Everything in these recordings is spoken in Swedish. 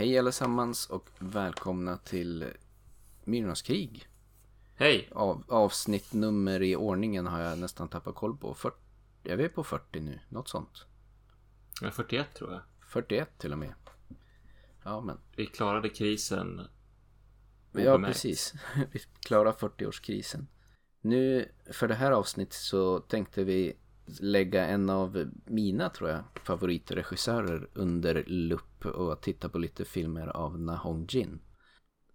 Hej allesammans och välkomna till Myrornas krig. Hej! Av, avsnitt nummer i ordningen har jag nästan tappat koll på. För, jag är på 40 nu, något sånt. Är 41 tror jag. 41 till och med. Ja men. Vi klarade krisen. Ja precis. Vi klarar 40-årskrisen. Nu för det här avsnittet så tänkte vi lägga en av mina tror jag favoritregissörer under lupp och titta på lite filmer av Na Hong Jin.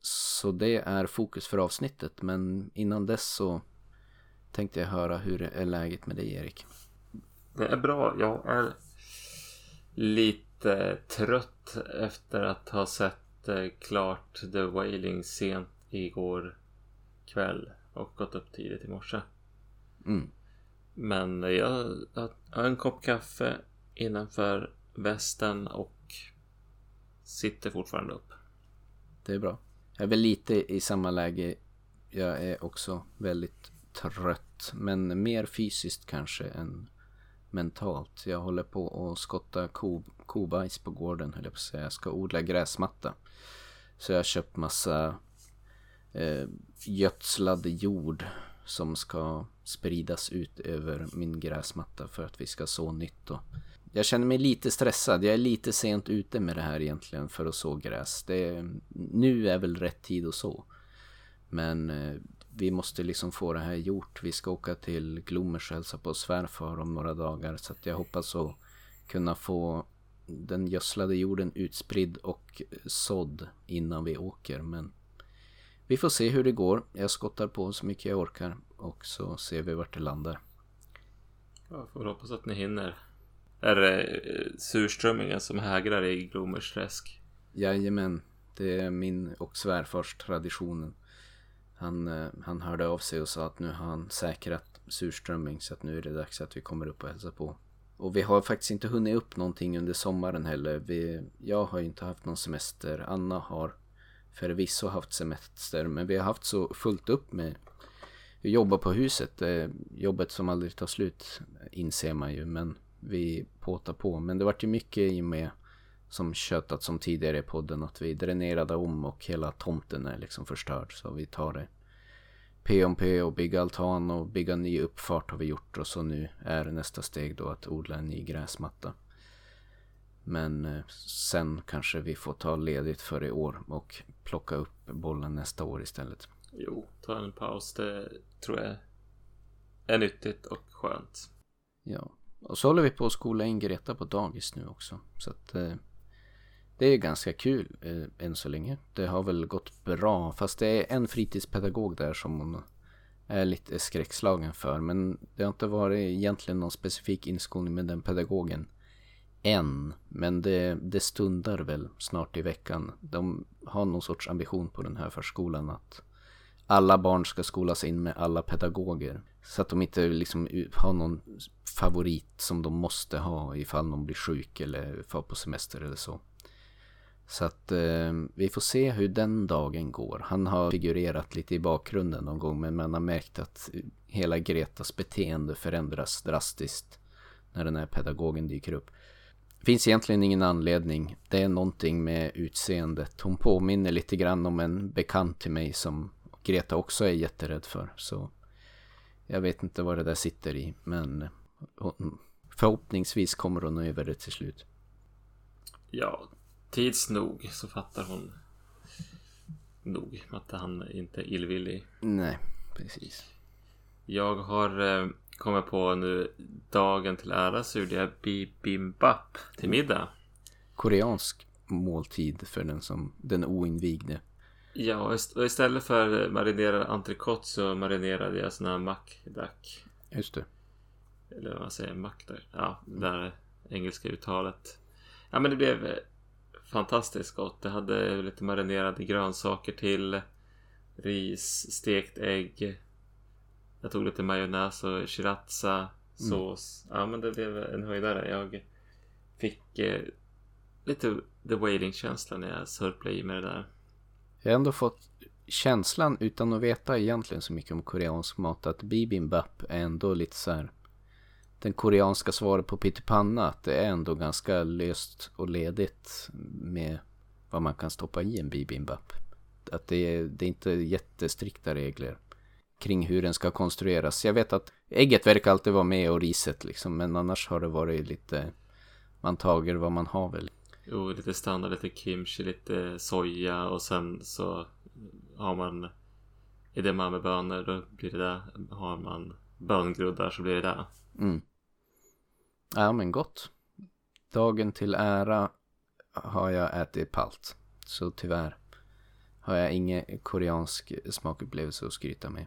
Så det är fokus för avsnittet men innan dess så tänkte jag höra hur är läget med dig Erik? Det är bra. Jag är lite trött efter att ha sett eh, klart The Wailing sent igår kväll och gått upp tidigt i morse. Mm. Men jag jag har en kopp kaffe innanför västen och sitter fortfarande upp. Det är bra. Jag är väl lite i samma läge. Jag är också väldigt trött. Men mer fysiskt kanske än mentalt. Jag håller på att skotta ko, kobajs på gården höll jag på att säga. Jag ska odla gräsmatta. Så jag har köpt massa eh, gödslad jord som ska spridas ut över min gräsmatta för att vi ska så nytt. Och jag känner mig lite stressad. Jag är lite sent ute med det här egentligen för att så gräs. Det nu är väl rätt tid att så. Men eh, vi måste liksom få det här gjort. Vi ska åka till Glommers och hälsa på svärfar om några dagar. Så att jag hoppas att kunna få den gödslade jorden utspridd och eh, sådd innan vi åker. Men vi får se hur det går. Jag skottar på så mycket jag orkar och så ser vi vart det landar. Jag får hoppas att ni hinner. Är det eh, surströmmingen som hägrar i Glomers träsk? Jajamän, det är min och svärfars traditionen. Han, eh, han hörde av sig och sa att nu har han säkrat surströmming så att nu är det dags att vi kommer upp och hälsar på. Och vi har faktiskt inte hunnit upp någonting under sommaren heller. Vi, jag har ju inte haft någon semester. Anna har förvisso haft semester men vi har haft så fullt upp med att jobba på huset. Jobbet som aldrig tar slut inser man ju men vi påtar på. Men det vart ju mycket i och med som tjötat som tidigare i podden att vi dränerade om och hela tomten är liksom förstörd. Så vi tar det P om P och bygga altan och bygga ny uppfart har vi gjort och så nu är nästa steg då att odla en ny gräsmatta. Men eh, sen kanske vi får ta ledigt för i år och plocka upp bollen nästa år istället. Jo, ta en paus. Det tror jag är nyttigt och skönt. Ja, och så håller vi på att skola in Greta på dagis nu också. Så att eh, det är ganska kul eh, än så länge. Det har väl gått bra. Fast det är en fritidspedagog där som hon är lite skräckslagen för. Men det har inte varit egentligen någon specifik inskolning med den pedagogen. Än. Men det, det stundar väl snart i veckan. De har någon sorts ambition på den här förskolan att alla barn ska skolas in med alla pedagoger. Så att de inte liksom har någon favorit som de måste ha ifall någon blir sjuk eller far på semester eller så. Så att eh, vi får se hur den dagen går. Han har figurerat lite i bakgrunden någon gång men man har märkt att hela Gretas beteende förändras drastiskt när den här pedagogen dyker upp. Det finns egentligen ingen anledning. Det är någonting med utseendet. Hon påminner lite grann om en bekant till mig som Greta också är jätterädd för. Så jag vet inte vad det där sitter i. Men förhoppningsvis kommer hon över det till slut. Ja, tids nog så fattar hon nog att han inte är illvillig. Nej, precis. Jag har eh, kommit på nu dagen till ära så gjorde jag bibimbap till middag. Koreansk måltid för den som den oinvigde. Ja, och ist- och istället för marinerad entrecote så marinerade jag sån här makdak. Just det. Eller vad man säger, makdak. Ja, det där engelska uttalet. Ja, men det blev eh, fantastiskt gott. Det hade lite marinerade grönsaker till. Ris, stekt ägg. Jag tog lite majonnäs och sriracha sås. Ja, men det blev en höjdare. Jag fick eh, lite The Wailing-känsla när jag sörplade i mig det där. Jag har ändå fått känslan utan att veta egentligen så mycket om koreansk mat att bibimbap är ändå lite så här den koreanska svaret på pyttipanna att det är ändå ganska löst och ledigt med vad man kan stoppa i en bibimbap. Att det är, det är inte jättestrikta regler kring hur den ska konstrueras. Jag vet att ägget verkar alltid vara med och riset liksom, men annars har det varit lite, man tager vad man har väl. Jo, lite standard, lite kimchi, lite soja och sen så har man edamamebönor, då blir det det. Har man böngroddar så blir det det. Mm. Ja men gott. Dagen till ära har jag ätit palt. Så tyvärr har jag ingen koreansk smakupplevelse att skryta med.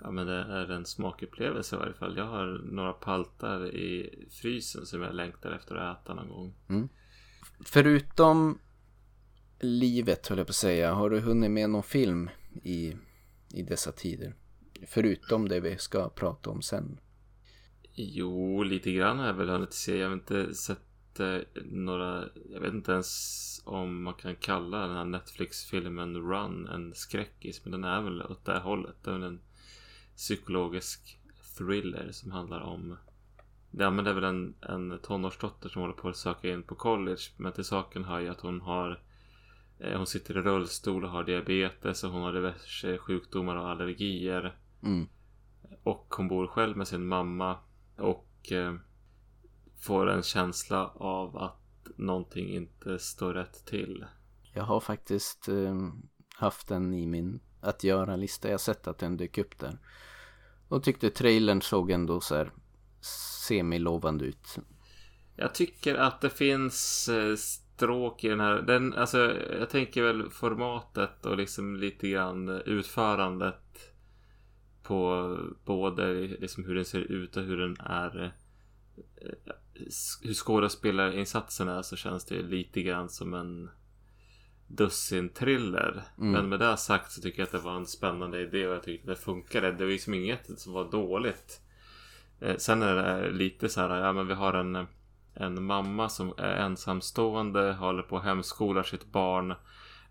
Ja men det är en smakupplevelse i varje fall. Jag har några paltar i frysen som jag längtar efter att äta någon gång. Mm. Förutom livet höll jag på att säga. Har du hunnit med någon film i, i dessa tider? Förutom det vi ska prata om sen. Jo, lite grann har jag väl hunnit se. Jag har inte sett eh, några, jag vet inte ens om man kan kalla den här Netflix-filmen Run en skräckis. Men den är väl åt det hållet. Det är väl en psykologisk thriller som handlar om Ja men det är väl en, en tonårsdotter som håller på att söka in på college. Men till saken har ju att hon har eh, Hon sitter i rullstol och har diabetes och hon har diverse sjukdomar och allergier. Mm. Och hon bor själv med sin mamma. Och eh, får en känsla av att någonting inte står rätt till. Jag har faktiskt eh, haft den i min att göra-lista. Jag har sett att den dök upp där. Och tyckte trailern såg ändå så här semilovande ut. Jag tycker att det finns eh, stråk i den här. Den, alltså, jag tänker väl formatet och liksom lite grann utförandet. På både liksom hur den ser ut och hur den är. Eh, hur skådespelarinsatsen är så känns det lite grann som en dussin thriller. Mm. Men med det sagt så tycker jag att det var en spännande idé och jag tyckte att det funkade. Det var liksom inget som var dåligt. Eh, sen är det lite så här, ja men vi har en, en mamma som är ensamstående, håller på att hemskolar sitt barn.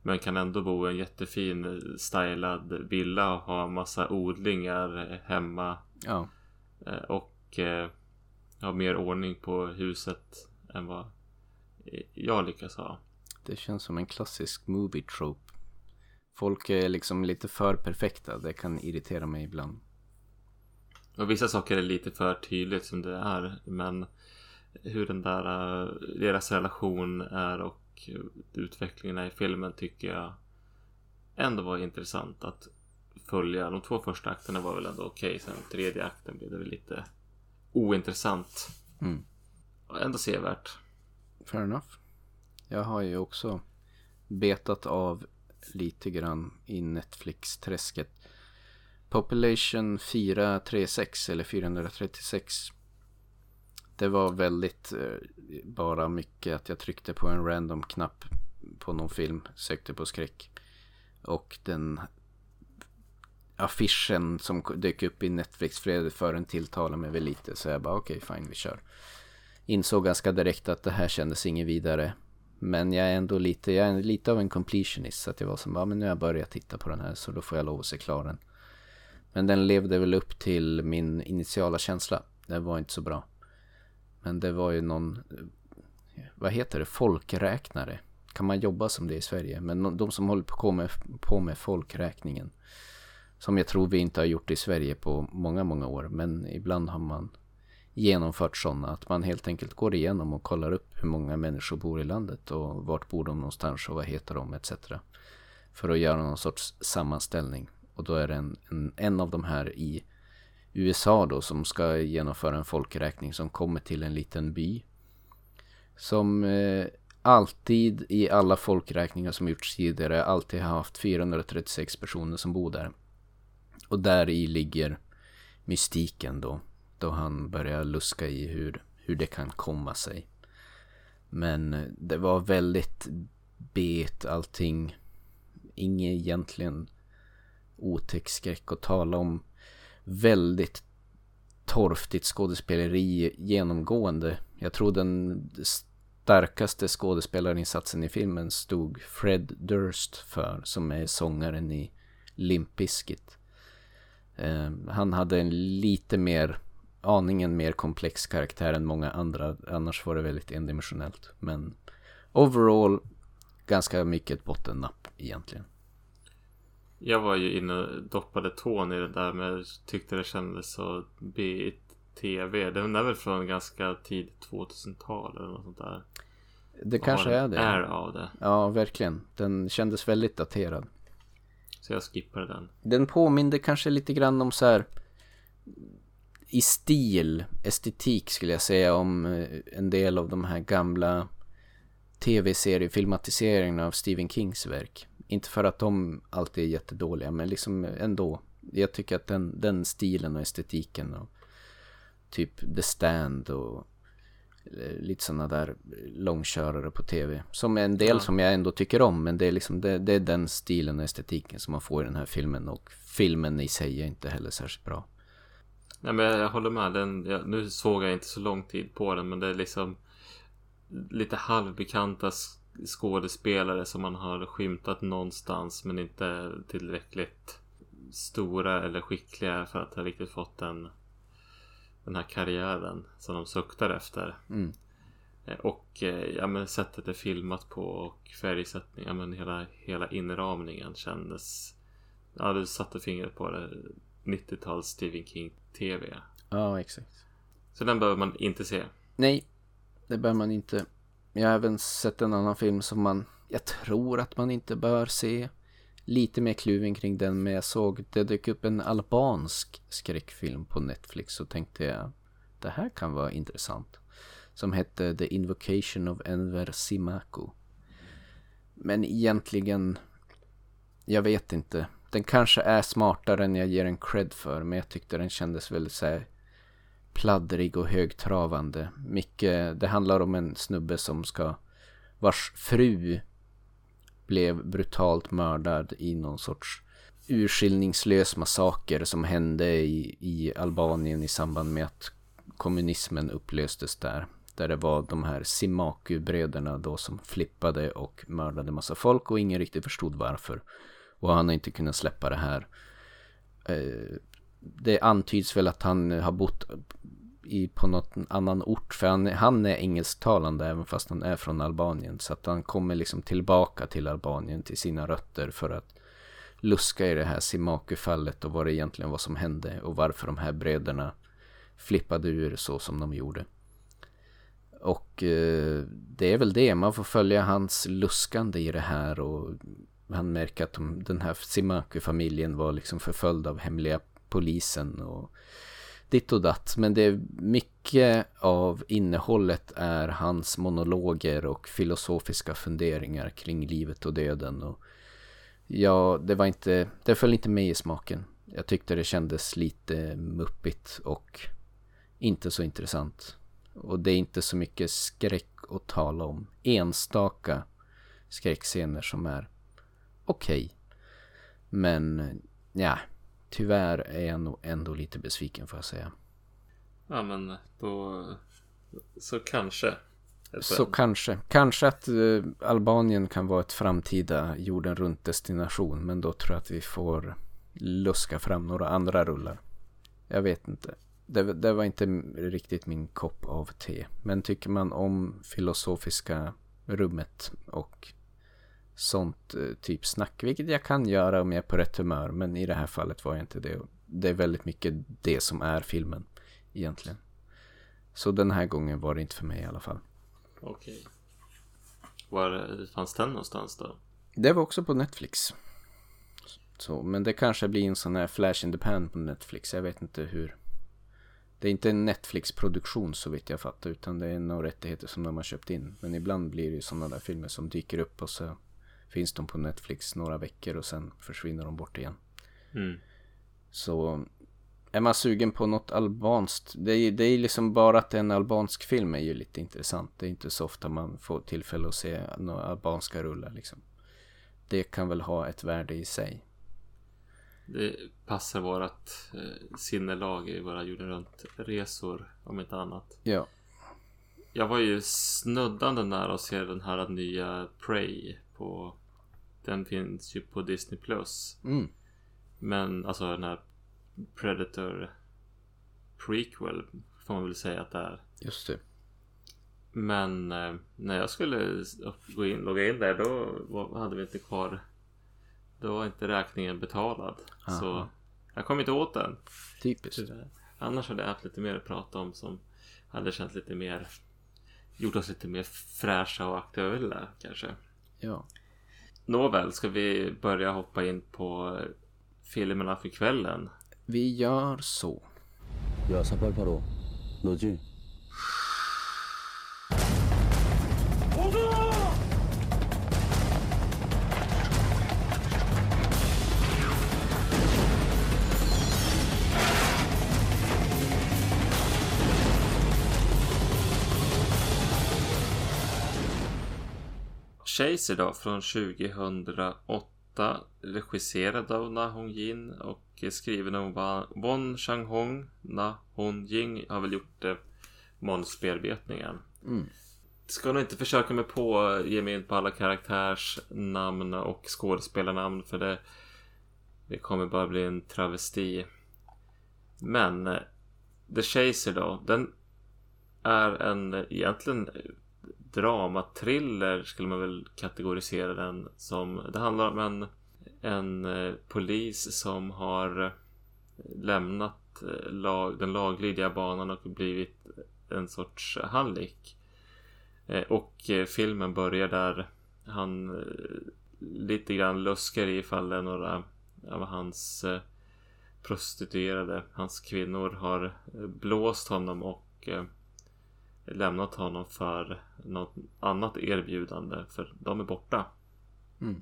Men kan ändå bo i en jättefin stylad villa och ha massa odlingar hemma. Ja. Eh, och eh, ha mer ordning på huset än vad jag lyckas ha. Det känns som en klassisk movie trope. Folk är liksom lite för perfekta. Det kan irritera mig ibland. Och vissa saker är lite för tydligt som det är. Men hur den där, eh, deras relation är och utvecklingen i filmen tycker jag ändå var intressant att följa. De två första akterna var väl ändå okej. Okay. Sen tredje akten blev det väl lite ointressant. Mm. Ändå sevärt. Fair enough. Jag har ju också betat av lite grann i Netflix-träsket. Population 436 eller 436. Det var väldigt eh, bara mycket att jag tryckte på en random knapp på någon film, sökte på skräck. Och den affischen som dök upp i Netflix för en tilltalade mig väl lite. Så jag bara okej, okay, fine, vi kör. Insåg ganska direkt att det här kändes inget vidare. Men jag är ändå lite, jag är lite av en completionist. Så att jag var som, ja men nu har jag börjat titta på den här så då får jag lov att se klar den. Men den levde väl upp till min initiala känsla. Den var inte så bra. Men det var ju någon, vad heter det, folkräknare. Kan man jobba som det i Sverige? Men de som håller på med, på med folkräkningen. Som jag tror vi inte har gjort i Sverige på många, många år. Men ibland har man genomfört sådana. Att man helt enkelt går igenom och kollar upp hur många människor bor i landet och vart bor de någonstans och vad heter de etc. För att göra någon sorts sammanställning. Och då är det en, en, en av de här i USA då som ska genomföra en folkräkning som kommer till en liten by. Som eh, alltid i alla folkräkningar som gjorts tidigare alltid har haft 436 personer som bor där. Och där i ligger mystiken då. Då han börjar luska i hur, hur det kan komma sig. Men eh, det var väldigt bet allting. Inget egentligen otäck skräck och tala om. Väldigt torftigt skådespeleri genomgående. Jag tror den starkaste skådespelarinsatsen i filmen stod Fred Durst för, som är sångaren i Limp Bizkit. Eh, han hade en lite mer, aningen mer komplex karaktär än många andra. Annars var det väldigt endimensionellt. Men overall ganska mycket ett bottennapp egentligen. Jag var ju inne och doppade tån i det där men tyckte det kändes så B-TV. Den är väl från ganska tidigt 2000-tal eller något sånt där. Det kanske är det. Är av det. Ja, verkligen. Den kändes väldigt daterad. Så jag skippade den. Den påminde kanske lite grann om så här i stil, estetik skulle jag säga om eh, en del av de här gamla tv-seriefilmatiseringarna av Stephen Kings verk. Inte för att de alltid är jättedåliga, men liksom ändå. Jag tycker att den, den stilen och estetiken och typ The Stand och eh, lite sådana där långkörare på tv. Som är en del ja. som jag ändå tycker om, men det är liksom det, det, är den stilen och estetiken som man får i den här filmen och filmen i sig är inte heller särskilt bra. Nej men jag, jag håller med. Den, jag, nu såg jag inte så lång tid på den, men det är liksom lite halvbekanta skådespelare som man har skymtat någonstans men inte tillräckligt stora eller skickliga för att ha riktigt fått den, den här karriären som de suktar efter. Mm. Eh, och eh, ja, men sättet det är filmat på och färgsättning, ja, men hela, hela inramningen kändes... Ja, du satte fingret på det. 90-tals Stephen King TV. Ja, exakt. Så den behöver man inte se. Nej, det bör man inte. Jag har även sett en annan film som man, jag tror att man inte bör se. Lite mer kluven kring den, men jag såg det dök upp en albansk skräckfilm på Netflix och tänkte jag, det här kan vara intressant. Som hette The Invocation of Enver Simaku. Men egentligen, jag vet inte. Den kanske är smartare än jag ger den cred för, men jag tyckte den kändes väldigt så pladdrig och högtravande. Mycket, det handlar om en snubbe som ska, vars fru blev brutalt mördad i någon sorts urskiljningslös massaker som hände i, i Albanien i samband med att kommunismen upplöstes där. Där det var de här Simaku-bröderna då som flippade och mördade massa folk och ingen riktigt förstod varför. Och han har inte kunnat släppa det här. Eh, det antyds väl att han har bott i, på något annan ort. För han, han är engelsktalande även fast han är från Albanien. Så att han kommer liksom tillbaka till Albanien, till sina rötter för att luska i det här Simaku-fallet och vad det egentligen var som hände och varför de här bröderna flippade ur så som de gjorde. Och eh, det är väl det, man får följa hans luskande i det här och han märker att de, den här Simaku-familjen var liksom förföljd av hemliga polisen och ditt och datt. Men det är mycket av innehållet är hans monologer och filosofiska funderingar kring livet och döden. Och ja, det var inte, det föll inte mig i smaken. Jag tyckte det kändes lite muppigt och inte så intressant. Och det är inte så mycket skräck att tala om. Enstaka skräckscener som är okej. Okay. Men ja, tyvärr är jag nog ändå lite besviken får jag säga. Ja men då så kanske. Så kanske. Kanske att uh, Albanien kan vara ett framtida jorden runt destination. Men då tror jag att vi får luska fram några andra rullar. Jag vet inte. Det, det var inte riktigt min kopp av te. Men tycker man om filosofiska rummet och sånt eh, typ snack. Vilket jag kan göra om jag är på rätt humör. Men i det här fallet var jag inte det. Det är väldigt mycket det som är filmen egentligen. Så den här gången var det inte för mig i alla fall. Okej. Var fanns den någonstans då? Det var också på Netflix. Så, men det kanske blir en sån här flash in the pan på Netflix. Jag vet inte hur. Det är inte en Netflix-produktion så vitt jag fattar. Utan det är några rättigheter som de har köpt in. Men ibland blir det ju sådana där filmer som dyker upp och så finns de på Netflix några veckor och sen försvinner de bort igen. Mm. Så är man sugen på något albanskt, det är, det är liksom bara att en albansk film är ju lite intressant. Det är inte så ofta man får tillfälle att se några albanska rullar liksom. Det kan väl ha ett värde i sig. Det passar vårat eh, sinnelag i våra jorden runt resor om inte annat. Ja. Jag var ju snuddande nära att se den här nya Prey på den finns ju på Disney Plus. Mm. Men alltså den här Predator Prequel får man väl säga att det är. Just det. Men eh, när jag skulle gå in, logga in där då var, hade vi inte kvar. Då var inte räkningen betalad. Aha. Så jag kom inte åt den. Typiskt. Annars hade jag haft lite mer att prata om som hade känts lite mer gjort oss lite mer fräscha och aktuella kanske. Ja. Nåväl, ska vi börja hoppa in på filmerna för kvällen? Vi gör så. Jag Chaser då från 2008 regisserad av Na Hong Jin och skriven av Won Chang Hong. Na Hong Jing har väl gjort eh, manusbearbetningen. Mm. Ska nog inte försöka mig på att ge mig in på alla karaktärsnamn och skådespelarnamn för det, det kommer bara bli en travesti. Men eh, The Chaser då, den är en eh, egentligen dramatriller skulle man väl kategorisera den som. Det handlar om en, en eh, polis som har eh, lämnat eh, lag, den laglydiga banan och blivit en sorts hallick. Och filmen börjar där han lite grann luskar i ifall det är några av hans prostituerade, hans kvinnor har blåst honom och lämnat honom för något annat erbjudande för de är borta. Mm.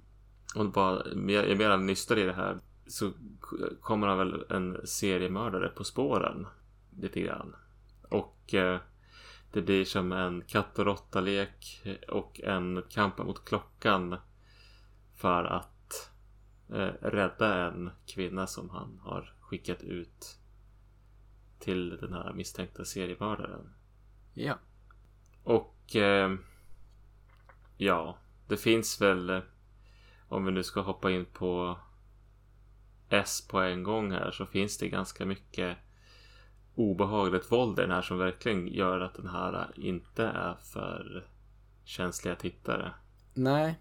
Och bara, ju mer nystar i det här så kommer han väl en seriemördare på spåren. Lite grann. Och eh, det blir som en katt och råtta-lek och en kamp mot klockan. För att eh, rädda en kvinna som han har skickat ut till den här misstänkta seriemördaren. Ja. Och eh, ja, det finns väl eh, om vi nu ska hoppa in på S på en gång här så finns det ganska mycket obehagligt våld i den här som verkligen gör att den här inte är för känsliga tittare. Nej.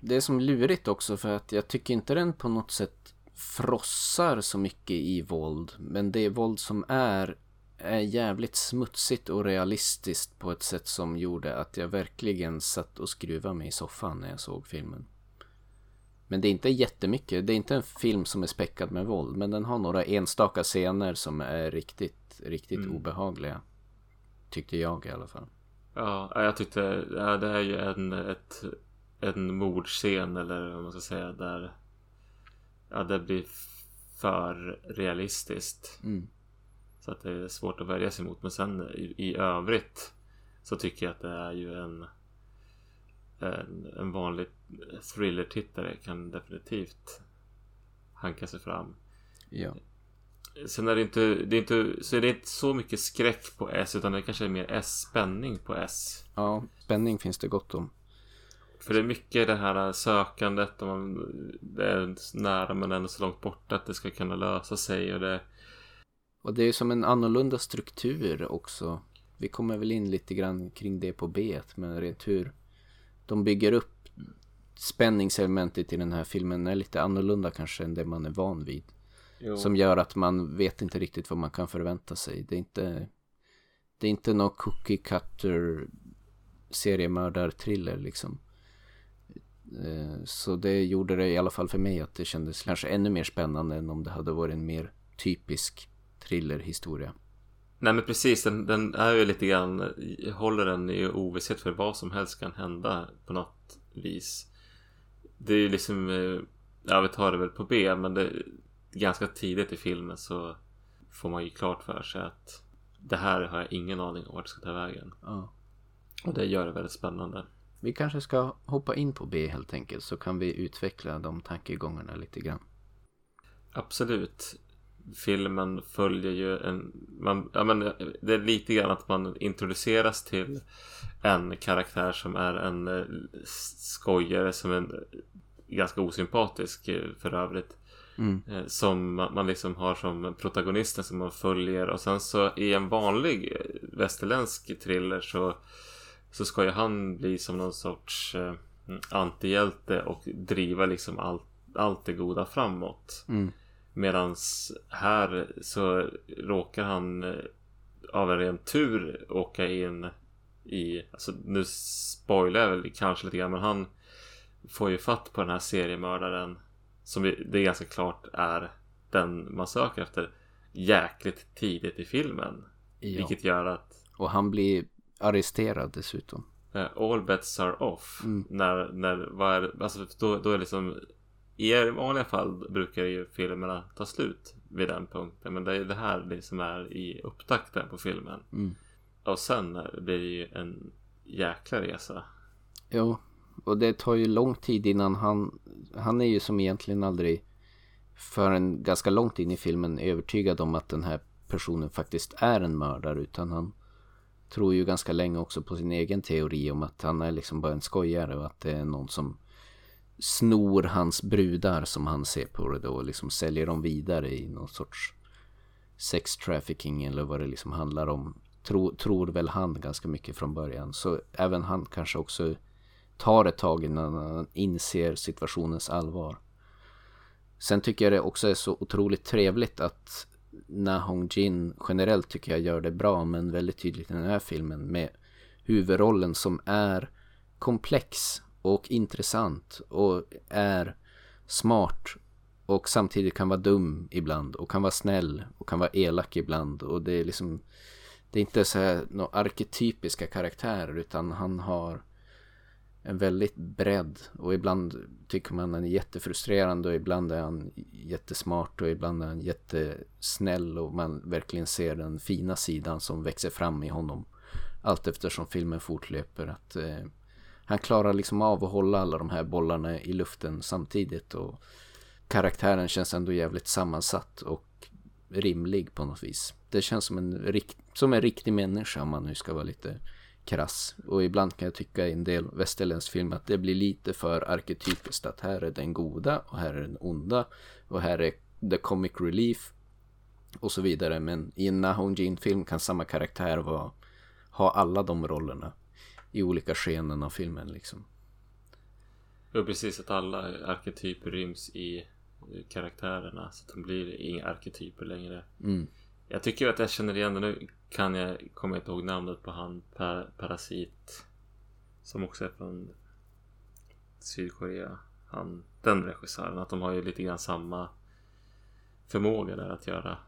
Det är som lurigt också för att jag tycker inte den på något sätt frossar så mycket i våld. Men det våld som är är jävligt smutsigt och realistiskt på ett sätt som gjorde att jag verkligen satt och skruvade mig i soffan när jag såg filmen. Men det är inte jättemycket. Det är inte en film som är späckad med våld. Men den har några enstaka scener som är riktigt, riktigt Mm. obehagliga. Tyckte jag i alla fall. Ja, jag tyckte ja, det är ju en, ett, en mordscen eller vad man ska säga där ja, det blir för realistiskt. Mm. Så att det är svårt att värja sig mot. Men sen i, i övrigt så tycker jag att det är ju en en, en vanlig thriller-tittare kan definitivt hanka sig fram. Ja. Sen är det inte, det är inte, så är det inte så mycket skräck på S utan det kanske är mer S-spänning på S. ja, spänning finns det gott om. För det är mycket det här sökandet och man, det är nära men ändå så långt borta att det ska kunna lösa sig och det Och det är som en annorlunda struktur också. Vi kommer väl in lite grann kring det på B, men rent hur de bygger upp spänningselementet i den här filmen är lite annorlunda kanske än det man är van vid. jo, Som gör att man vet inte riktigt vad man kan förvänta sig. Det är inte, det är inte någon cookie cutter seriemördar-thriller liksom. Eh, Så det gjorde det i alla fall för mig att det kändes kanske ännu mer spännande än om det hade varit en mer typisk thrillerhistoria. Nej men precis, den, den är ju lite grann, håller den i ovisshet för vad som helst kan hända på något vis. Det är ju liksom, eh, ja vi tar det väl på B, men det ganska tidigt i filmen så får man ju klart för sig att det här har jag ingen aning om vart det ska ta vägen. Ja. Och det gör det väldigt spännande. Vi kanske ska hoppa in på B helt enkelt så kan vi utveckla de tankegångarna lite grann. Absolut. Filmen följer ju en... Man, ja, men det är lite grann att man introduceras till en karaktär som är en eh, skojare som är en, ganska osympatisk eh, för övrigt. Mm. Eh, Som man liksom har som protagonisten som man följer och sen så i en vanlig västerländsk thriller så så ska ju han bli som någon sorts eh, antihjälte och driva liksom allt, allt det goda framåt. Mm. Medans här så råkar han eh, av en ren tur åka in i, alltså nu spoilar jag väl kanske lite grann men han får ju fatt på den här seriemördaren som det är ganska klart är den man söker efter jäkligt tidigt i filmen. Ja. Vilket gör att Och han blir arresterad dessutom. eh, all bets are off. Mm. När, när, vad är, alltså då, då är liksom i vanliga fall brukar ju filmerna ta slut vid den punkten. Men det är det här det som är i upptakten på filmen. Mm. Och sen blir det ju en jäkla resa. Jo, och det tar ju lång tid innan han, han är ju som egentligen aldrig förrän ganska långt in i filmen övertygad om att den här personen faktiskt är en mördare utan han tror ju ganska länge också på sin egen teori om att han är liksom bara en skojare och att det är någon som snor hans brudar som han ser på det då och liksom säljer dem vidare i någon sorts sex trafficking eller vad det liksom handlar om. Tro, tror väl han ganska mycket från början. Så även han kanske också tar ett tag innan han inser situationens allvar. Sen tycker jag det också är så otroligt trevligt att Na Hong Jin generellt tycker jag gör det bra men väldigt tydligt i den här filmen med huvudrollen som är komplex och intressant och är smart och samtidigt kan vara dum ibland och kan vara snäll och kan vara elak ibland. Och det är liksom det är inte så här några arketypiska karaktärer utan han har en väldigt bredd. Och ibland tycker man han är jättefrustrerande och ibland är han jättesmart och ibland är han jättesnäll och man verkligen ser den fina sidan som växer fram i honom. Allt eftersom filmen fortlöper att eh, han klarar liksom av att hålla alla de här bollarna i luften samtidigt och karaktären känns ändå jävligt sammansatt och rimlig på något vis. Det känns som en, rikt, som en riktig människa om man nu ska vara lite krass. Och ibland kan jag tycka i en del västerländsk film att det blir lite för arketypiskt att här är den goda och här är den onda och här är the comic relief och så vidare. Men i en Nahon Jean-film kan samma karaktär vara, ha alla de rollerna i olika skenen av filmen liksom. Och precis att alla arketyper ryms i karaktärerna. Så att de blir inga arketyper längre. Mm. Jag tycker att jag känner igen det nu. Kan jag komma inte ihåg namnet på han par, Parasit. Som också är från Sydkorea. Han, den regissören. Att de har ju lite grann samma förmåga där att göra.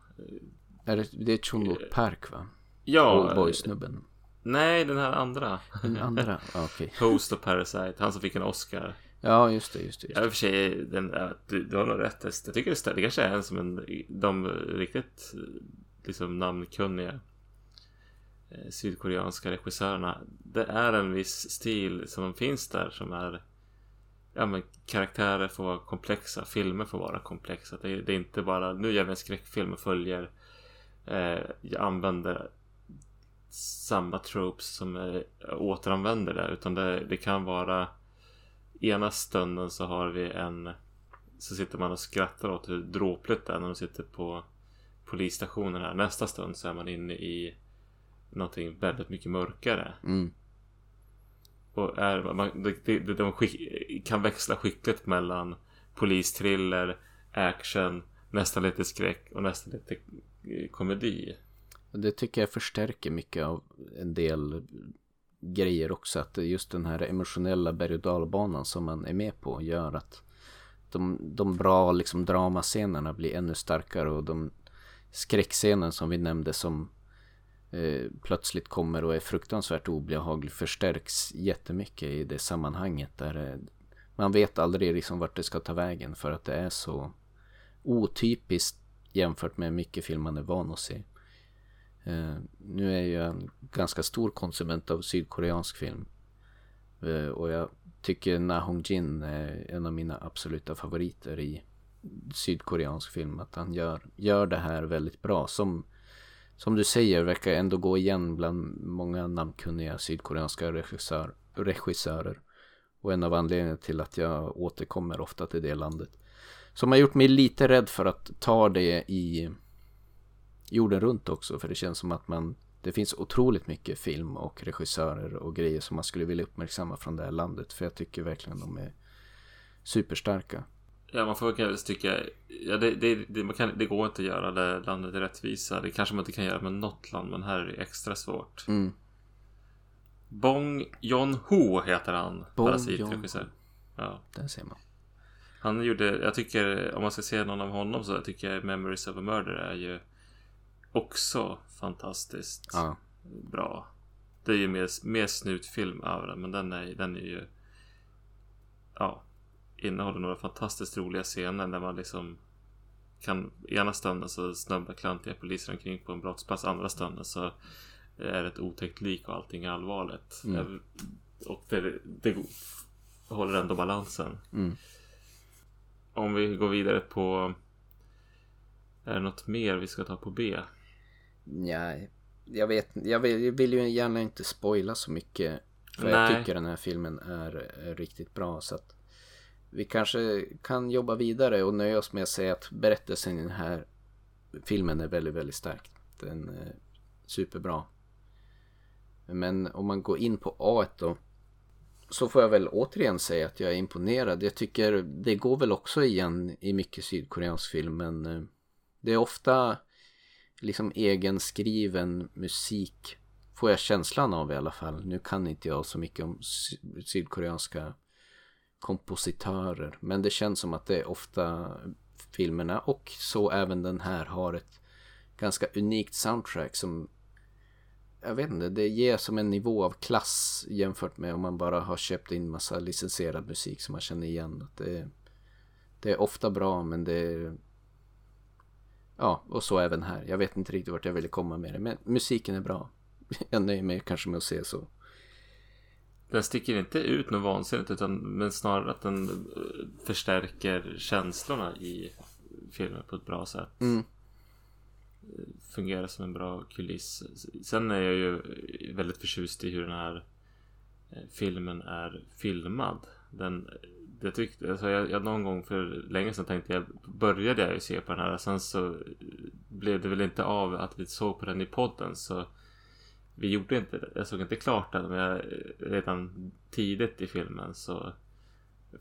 Är det, det är Chun Park va? Ja. Oldboy-snubben. Nej, den här andra. Den andra? Okej. Host of Parasite. Han som fick en Oscar. Ja, just det, just det. Just Ja, i det. och för sig, den, du, du har nog rätt. Jag tycker det, det kanske är en som en, de riktigt liksom namnkunniga eh, sydkoreanska regissörerna. Det är en viss stil som finns där som är Ja men karaktärer får vara komplexa, filmer får vara komplexa. Det är, det är inte bara nu gör vi en skräckfilm och följer eh, Jag använder samma tropes som eh, återanvänder det. Utan det, det kan vara ena stunden så har vi en så sitter man och skrattar åt hur dråpligt det är när de sitter på polisstationen här. Nästa stund så är man inne i någonting väldigt mycket mörkare. Mm. Och är, man, de, de, de, de skick, kan växla skickligt mellan polistriller, action, nästan lite skräck och nästan lite eh, komedi. Det tycker jag förstärker mycket av en del grejer också. Att just den här emotionella berg och dalbanan som man är med på gör att de, de bra liksom dramascenerna blir ännu starkare och de skräckscenen som vi nämnde som eh, plötsligt kommer och är fruktansvärt obehaglig förstärks jättemycket i det sammanhanget där eh, man vet aldrig liksom vart det ska ta vägen för att det är så otypiskt jämfört med mycket film man är van att se. Eh, nu är jag en ganska stor konsument av sydkoreansk film. Eh, och jag tycker Na Hong Jin är en av mina absoluta favoriter i sydkoreansk film. Att han gör, gör det här väldigt bra. Som, som du säger verkar ändå gå igen bland många namnkunniga sydkoreanska regissör, regissörer. Och en av anledningarna till att jag återkommer ofta till det landet. Som har gjort mig lite rädd för att ta det i jorden runt också. För det känns som att man Det finns otroligt mycket film och regissörer och grejer som man skulle vilja uppmärksamma från det här landet. För jag tycker verkligen de är superstarka. Ja, man får kanske tycka... Ja, det, det, det, man kan, det går inte att göra det landet rättvisa. Det kanske man inte kan göra med något land, men här är det extra svårt. Mm. Bong Joon-Ho heter han. Bong Parasitregissör. Ja. Där ser man. Han gjorde, jag tycker, om man ska se någon av honom så tycker jag Memories of a Murder är ju också fantastiskt Ja. bra. Det är ju mer, mer snutfilm över den, men den är, den är ju... Ja. Innehåller några fantastiskt roliga scener när man liksom kan... Ena stunden så snubblar klantiga poliser omkring på en brottsplats. Andra stunden så är det ett otäckt lik och allting är allvarligt. Mm. Och det, det håller ändå balansen. Mm. Om vi går vidare på... Är det något mer vi ska ta på B? Nej, jag vet jag vill, jag vill ju gärna inte spoila så mycket. För jag Nej. tycker den här filmen är, är riktigt bra. Så att vi kanske kan jobba vidare och nöja oss med att säga att berättelsen i den här filmen är väldigt, väldigt stark. Den är superbra. Men om man går in på A då. Så får jag väl återigen säga att jag är imponerad. Jag tycker det går väl också igen i mycket sydkoreansk film. Men eh, det är ofta liksom egenskriven musik. Får jag känslan av i alla fall. Nu kan inte jag så mycket om sydkoreanska kompositörer. Men det känns som att det är ofta filmerna och så även den här har ett ganska unikt soundtrack som jag vet inte, det ger som en nivå av klass jämfört med om man bara har köpt in massa licensierad musik som man känner igen. Att det, det är ofta bra men det är Ja, och så även här. Jag vet inte riktigt vart jag ville komma med det, men musiken är bra. Jag nöjer mig kanske med att se så. Den sticker inte ut något vansinnigt utan men snarare att den eh, förstärker känslorna i filmen på ett bra sätt. Mm. Fungerar som en bra kuliss. Sen är jag ju väldigt förtjust i hur den här eh, filmen är filmad. Den, jag tyckte, alltså jag, jag någon gång för länge sedan tänkte jag, började jag ju se på den här. Sen så blev det väl inte av att vi såg på den i podden. Så vi gjorde inte. Jag såg inte klart den. Men jag, redan tidigt i filmen så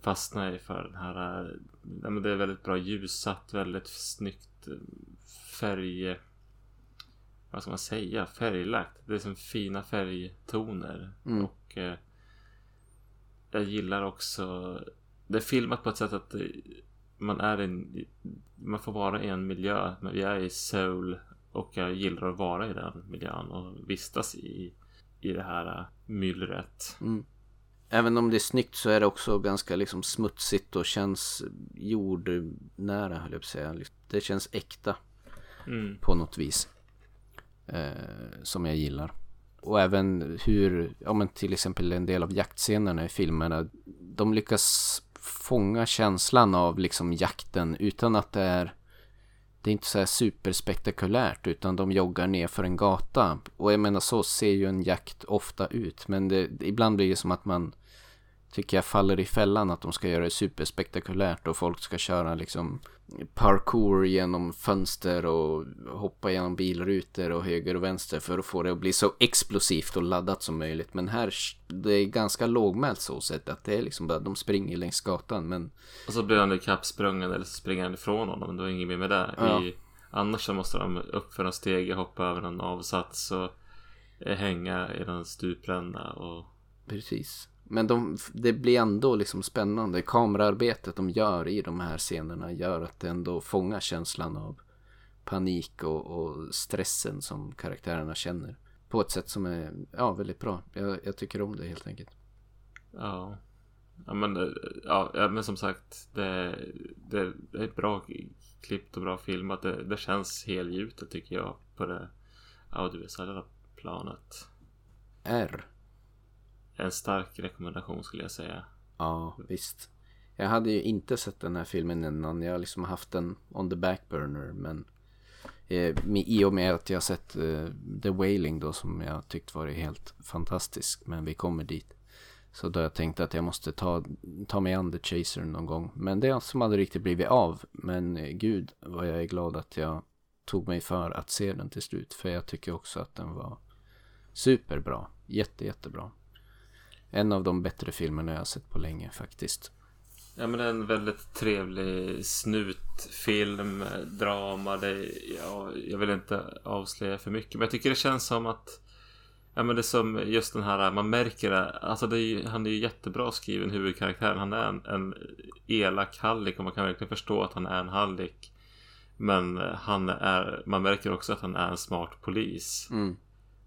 fastnade jag för den här. Ja, men det är väldigt bra ljussatt, väldigt snyggt eh, färg... Vad ska man säga? Färglagt. Det är som fina färgtoner. Mm. Och eh, jag gillar också... Det är filmat på ett sätt att eh, man är en... Man får vara i en miljö. Men vi är i Seoul. Och jag gillar att vara i den miljön och vistas i, i det här eh, myllret. Mm. Även om det är snyggt så är det också ganska liksom smutsigt och känns jordnära höll jag på att säga. Det känns äkta Mm. på något vis. Eh, som jag gillar. Och även hur, ja men till exempel en del av jaktscenerna i filmerna. De lyckas fånga känslan av liksom jakten utan att det är det är inte så här superspektakulärt utan de joggar ner för en gata. Och jag menar så ser ju en jakt ofta ut. Men det, ibland blir det som att man tycker jag faller i fällan att de ska göra det superspektakulärt och folk ska köra liksom parkour genom fönster och hoppa genom bilrutor och höger och vänster för att få det att bli så explosivt och laddat som möjligt. Men här, det är ganska lågmält så sett att det är liksom bara de springer längs gatan men Och så blir han ikappsprungen eller så springer han ifrån honom. Men då är inget mer med det. Ja. I, annars så måste de upp för en stege, hoppa över en avsats och eh, hänga i den stupränna. Och Precis. Men de, det blir ändå liksom spännande. Kamerarbetet de gör i de här scenerna gör att det ändå fångar känslan av panik och, och stressen som karaktärerna känner. På ett sätt som är ja, väldigt bra. Jag, jag tycker om det helt enkelt. ja. Ja men, eh, ja, men som sagt. Det, det, det är bra klippt och bra filmat. Det, det känns helgjutet tycker jag. På det audiovisuella planet. R. En stark rekommendation skulle jag säga. Ja, visst. Jag hade ju inte sett den här filmen innan. Jag har liksom haft den on the back burner. Men eh, med, i och med att jag sett eh, The Wailing då som jag tyckt varit helt fantastisk. Men vi kommer dit. Så då har jag tänkt att jag måste ta, ta mig an The Chaser någon gång. Men det är som aldrig riktigt blivit av. Men eh, gud vad jag är glad att jag tog mig för att se den till slut. För jag tycker också att den var Superbra. Jätte, jättebra. En av de bättre filmerna jag har sett på länge faktiskt. Ja men det är en väldigt trevlig snutfilm, drama. Det, ja, jag vill inte avslöja för mycket. Men jag tycker det känns som att Ja men det är som just den här, man märker det. Alltså det är, han är ju jättebra skriven huvudkaraktären. Han är en, en elak hallick och man kan verkligen förstå att han är en hallick. Men han är, man märker också att han är en smart polis. Mm.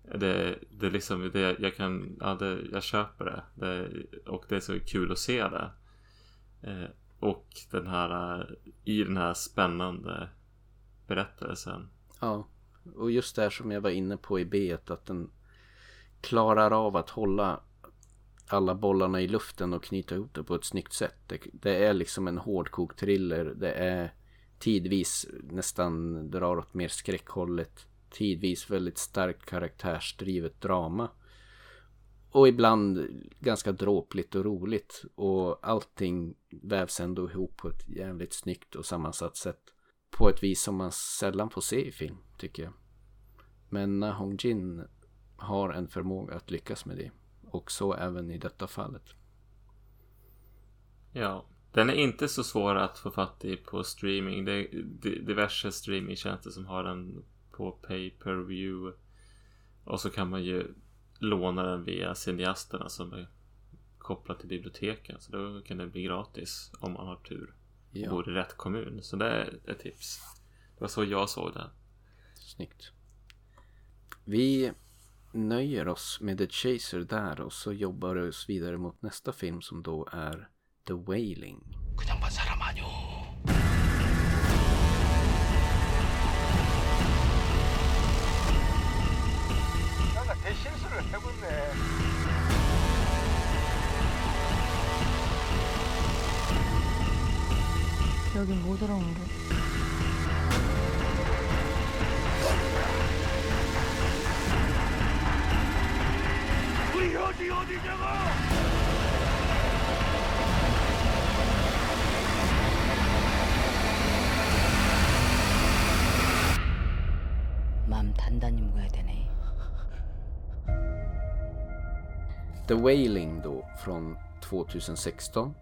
Det, det är liksom, det, jag kan, ja det, jag köper det. det. Och det är så kul att se det. Eh, och den här, i den här spännande berättelsen. Ja, och just det här som jag var inne på i B att den klarar av att hålla alla bollarna i luften och knyta ihop det på ett snyggt sätt. Det, det är liksom en hårdkokt thriller. Det är tidvis nästan drar åt mer skräckhållet. Tidvis väldigt starkt karaktärsdrivet drama. Och ibland ganska dråpligt och roligt. Och allting vävs ändå ihop på ett jävligt snyggt och sammansatt sätt. På ett vis som man sällan får se i film, tycker jag. Men Na Hong Jin har en förmåga att lyckas med det. Och så även i detta fallet. Ja, den är inte så svår att få fatt i på streaming. Det är diverse streamingtjänster som har den på pay per view. Och så kan man ju låna den via cineasterna som är kopplat till biblioteken. Så då kan det bli gratis om man har tur. Ja. Bor i rätt kommun. Så det är ett tips. Det var så jag såg det. Snyggt. Vi nöjer oss med The Chaser där och så jobbar vi oss vidare mot nästa film som då är The Wailing. 여긴 못 들어온 게. 어디 어디냐고! The Wailing då från 2016.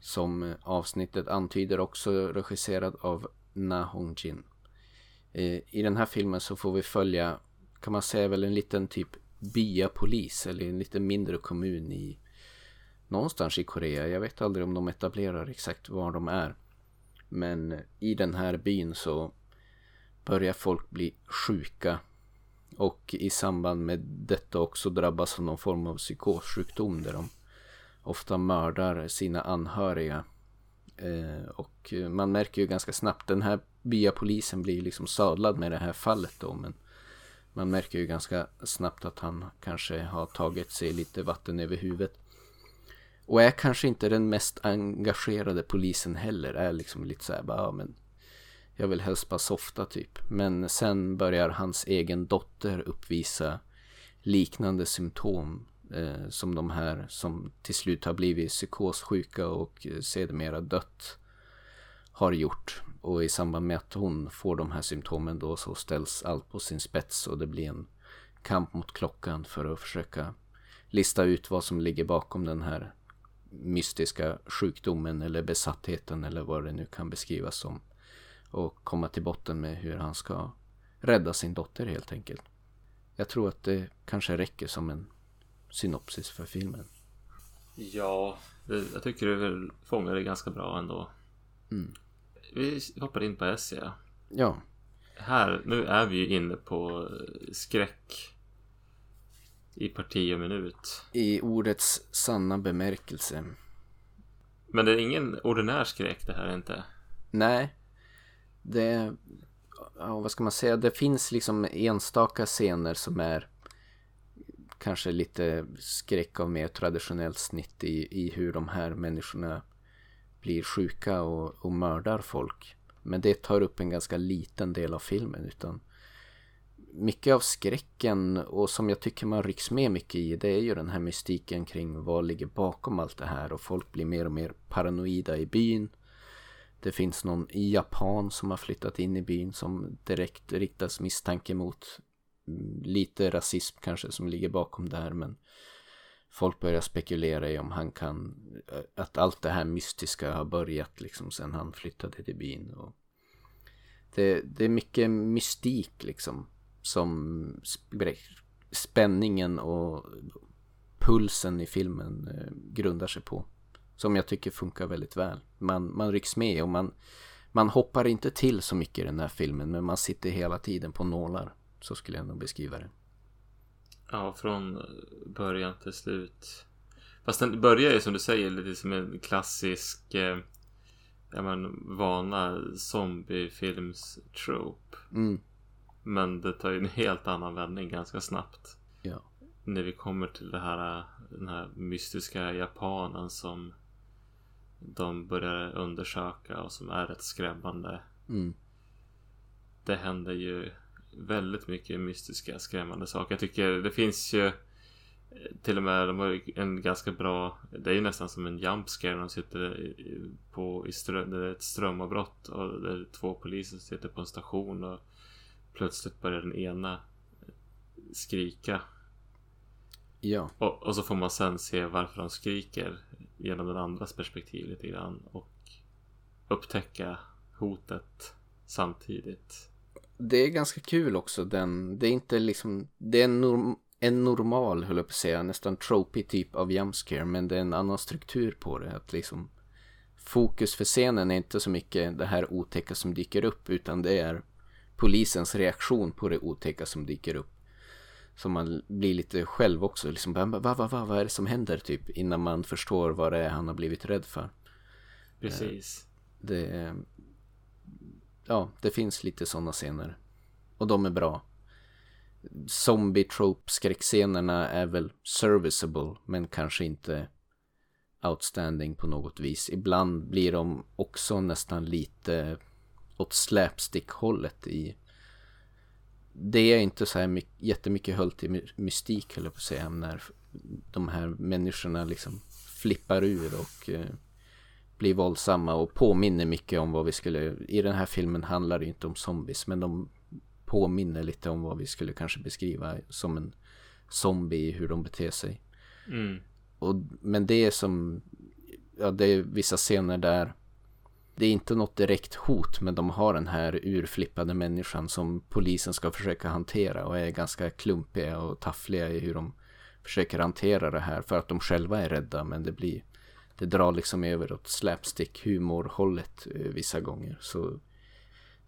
Som avsnittet antyder också regisserad av Na Hong Jin. Eh, I den här filmen så får vi följa, kan man säga väl en liten typ byapolis eller en lite mindre kommun i någonstans i Korea. Jag vet aldrig om de etablerar exakt var de är. Men i den här byn så börjar folk bli sjuka och i samband med detta också drabbas av någon form av psykossjukdom där de ofta mördar sina anhöriga. Eh, och man märker ju ganska snabbt, den här byapolisen blir liksom sadlad med det här fallet då men man märker ju ganska snabbt att han kanske har tagit sig lite vatten över huvudet. Och är kanske inte den mest engagerade polisen heller. Är liksom lite så här bara, ja, men jag vill helst bara softa typ. Men sen börjar hans egen dotter uppvisa liknande symptom eh, som de här som till slut har blivit psykossjuka och eh, sedermera dött har gjort. Och i samband med att hon får de här symptomen då så ställs allt på sin spets och det blir en kamp mot klockan för att försöka lista ut vad som ligger bakom den här mystiska sjukdomen eller besattheten eller vad det nu kan beskrivas som. Och komma till botten med hur han ska rädda sin dotter helt enkelt. Jag tror att det kanske räcker som en synopsis för filmen. Ja, det, jag tycker du fångar det ganska bra ändå. Mm. Vi hoppar in på SE. Ja. Här, nu är vi ju inne på skräck. I parti och minut. I ordets sanna bemärkelse. Men det är ingen ordinär skräck det här inte? Nej. Det, ja, vad ska man säga, det finns liksom enstaka scener som är kanske lite skräck av mer traditionellt snitt i, i hur de här människorna blir sjuka och, och mördar folk. Men det tar upp en ganska liten del av filmen utan mycket av skräcken och som jag tycker man rycks med mycket i det är ju den här mystiken kring vad ligger bakom allt det här och folk blir mer och mer paranoida i byn. Det finns någon Japan som har flyttat in i byn som direkt riktas misstanke mot mm, lite rasism kanske som ligger bakom det här men folk börjar spekulera i om han kan, eh, att allt det här mystiska har börjat liksom sen han flyttade till byn. Och det, det är mycket mystik liksom som spänningen och pulsen i filmen eh, grundar sig på. Som jag tycker funkar väldigt väl. Man, man rycks med och man, man hoppar inte till så mycket i den här filmen men man sitter hela tiden på nålar. Så skulle jag nog beskriva det. Ja, från början till slut. Fast den börjar ju som du säger lite som en klassisk eh, ja, men, vana zombiefilms-trope. Mm. Men det tar ju en helt annan vändning ganska snabbt. Ja. När vi kommer till det här, den här mystiska japanen som de börjar undersöka och som är rätt skrämmande. Mm. Det händer ju väldigt mycket mystiska skrämmande saker. Jag tycker det finns ju till och med de har en ganska bra Det är ju nästan som en jump scare de sitter på i ström, det är ett strömavbrott och det är två poliser som sitter på en station och plötsligt börjar den ena skrika. Ja. Och, och så får man sen se varför de skriker genom den andras perspektiv lite grann och upptäcka hotet samtidigt. Det är ganska kul också den, det är inte liksom, det är en, norm, en normal, höll jag på att säga, nästan tropy typ av jumpscare men det är en annan struktur på det. Att liksom fokus för scenen är inte så mycket det här otäcka som dyker upp utan det är polisens reaktion på det otäcka som dyker upp. Så man blir lite själv också, liksom va, va, va, va, vad är det som händer typ innan man förstår vad det är han har blivit rädd för. Precis. Det, ja, det finns lite sådana scener. Och de är bra. Zombie trope skräckscenerna är väl serviceable men kanske inte outstanding på något vis. Ibland blir de också nästan lite åt slapstick-hållet i det är inte så här mycket, jättemycket höll till mystik höll jag på att säga när de här människorna liksom flippar ur och eh, blir våldsamma och påminner mycket om vad vi skulle i den här filmen handlar det inte om zombies men de påminner lite om vad vi skulle kanske beskriva som en zombie hur de beter sig. Mm. Och, men det är som ja det är vissa scener där det är inte något direkt hot men de har den här urflippade människan som polisen ska försöka hantera och är ganska klumpiga och taffliga i hur de försöker hantera det här för att de själva är rädda men det blir det drar liksom över åt slapstick humorhållet eh, vissa gånger så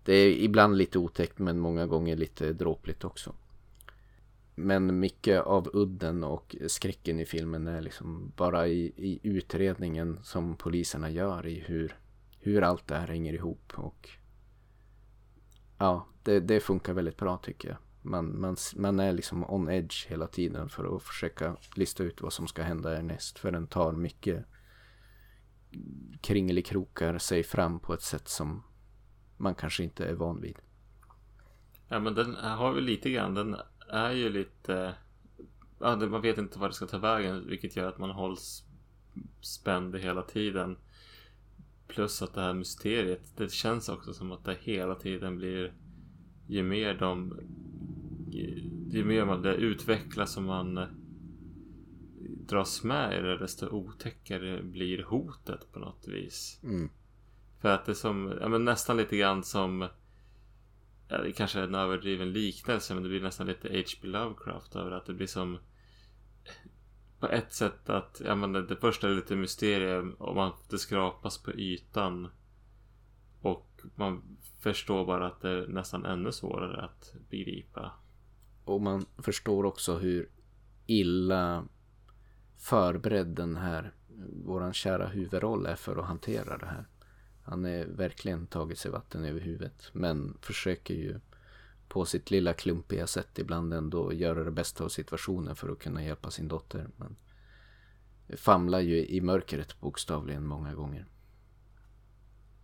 det är ibland lite otäckt men många gånger lite dråpligt också. Men mycket av udden och skräcken i filmen är liksom bara i, i utredningen som poliserna gör i hur hur allt det här hänger ihop och ja, det, det funkar väldigt bra tycker jag. Man, man, man är liksom on edge hela tiden för att försöka lista ut vad som ska hända härnäst. För den tar mycket kringelikrokar sig fram på ett sätt som man kanske inte är van vid. Ja men den har ju lite grann, den är ju lite ja, Man vet inte vad det ska ta vägen vilket gör att man hålls spänd hela tiden. Plus att det här mysteriet, det känns också som att det hela tiden blir ju mer de ju mer man det utvecklas och man dras med i det desto otäckare blir hotet på något vis. Mm. För att det är som, ja men nästan lite grann som ja, det kanske är en överdriven liknelse men det blir nästan lite H.P. Lovecraft över att det blir som på ett sätt att, ja men det, det första är lite mysterium och att det skrapas på ytan. Och man förstår bara att det är nästan ännu svårare att begripa. Och man förstår också hur illa förberedd den här våran kära huvudroll är för att hantera det här. Han är verkligen tagit sig vatten över huvudet men försöker ju på sitt lilla klumpiga sätt ibland ändå göra det bästa av situationen för att kunna hjälpa sin dotter. Men famlar ju i mörkret bokstavligen många gånger.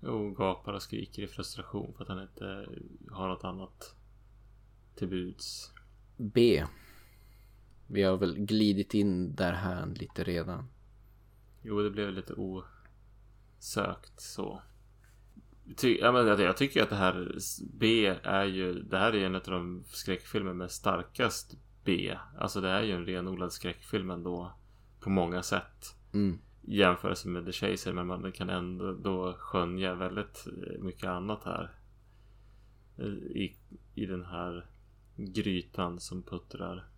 Och gapar och skriker i frustration för att han inte har något annat till buds. B. Vi har väl glidit in där här lite redan. Jo, det blev lite osökt så. Ty, ja, men jag, jag tycker att det här B är ju, det här är en av de skräckfilmer med starkast B. Alltså det är ju en renodlad skräckfilm ändå. På många sätt. Mm. Jämförelse med The Chaser. Men man kan ändå då skönja väldigt mycket annat här. I, i den här grytan som puttrar.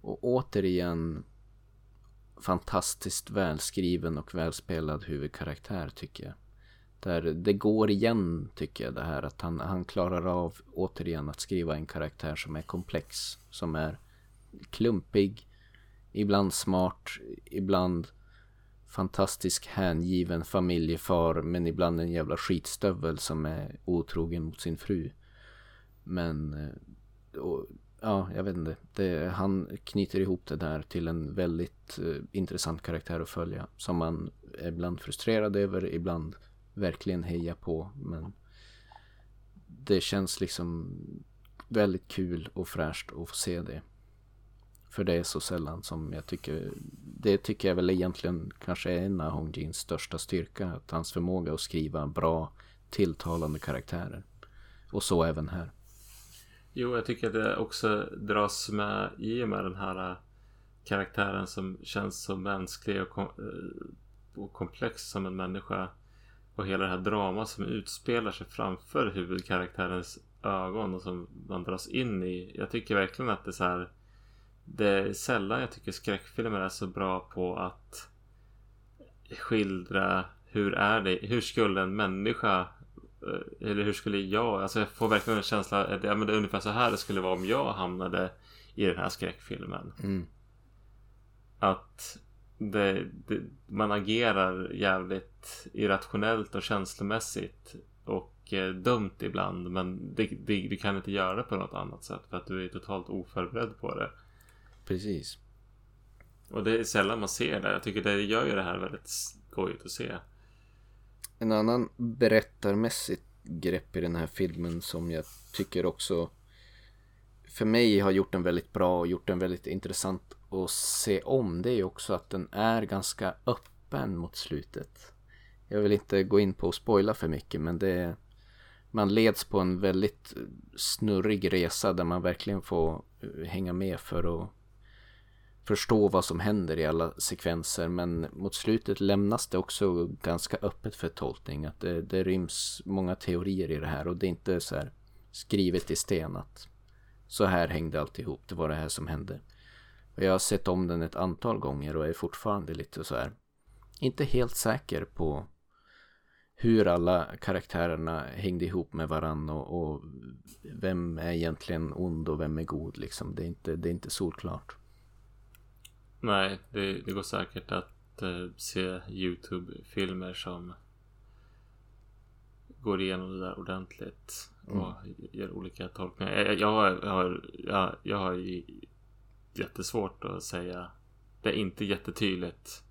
Och återigen fantastiskt välskriven och välspelad huvudkaraktär tycker jag. Där det går igen tycker jag det här att han, han klarar av återigen att skriva en karaktär som är komplex. Som är klumpig, ibland smart, ibland fantastisk hängiven familjefar men ibland en jävla skitstövel som är otrogen mot sin fru. Men eh, och, ja, jag vet inte. Det, han knyter ihop det där till en väldigt uh, intressant karaktär att följa. Som man är ibland frustrerad över, ibland verkligen heja på. Men det känns liksom väldigt kul och fräscht att få se det. För det är så sällan som jag tycker Det tycker jag väl egentligen kanske är en av Hong Jins största styrka Att hans förmåga att skriva bra tilltalande karaktärer Och så även här Jo, jag tycker att det också dras med i och med den här äh, karaktären som känns så mänsklig och, kom äh, och komplex som en människa. Och hela det här dramat som utspelar sig framför huvudkaraktärens ögon och som man dras in i. Jag tycker verkligen att det är så här. Det är sällan jag tycker skräckfilmer är så bra på att skildra hur är det, hur skulle en människa Eh, eller hur skulle jag, alltså jag får verkligen en känsla att ja, men det är ungefär så här det skulle vara om jag hamnade i den här skräckfilmen. mm. Att det, det, man agerar jävligt irrationellt och känslomässigt och eh, dumt ibland men det, det, du kan inte göra det på något annat sätt för att du är totalt oförberedd på det. Precis. Och det är sällan man ser det. Jag tycker det gör ju det här väldigt skojigt att se. En annan berättarmässigt grepp i den här filmen som jag tycker också för mig har gjort den väldigt bra och gjort den väldigt intressant att se om det är också att den är ganska öppen mot slutet. Jag vill inte gå in på att spoila för mycket men det är, man leds på en väldigt snurrig resa där man verkligen får eh, hänga med för att förstå vad som händer i alla sekvenser men mot slutet lämnas det också ganska öppet för tolkning. Att det, det ryms många teorier i det här och det är inte så här skrivet i sten att så här hängde alltihop, det var det här som hände. Och jag har sett om den ett antal gånger och är fortfarande lite så här inte helt säker på hur alla karaktärerna hängde ihop med varann och, och, vem är egentligen ond och vem är god liksom. Det är inte, det är inte solklart. Nej, det, det går säkert att uh, se YouTube-filmer som går igenom det där ordentligt och mm. gör olika tolkningar. Jag, jag, har, jag, har, jag, jag har jättesvårt att säga. Det är inte jättetydligt.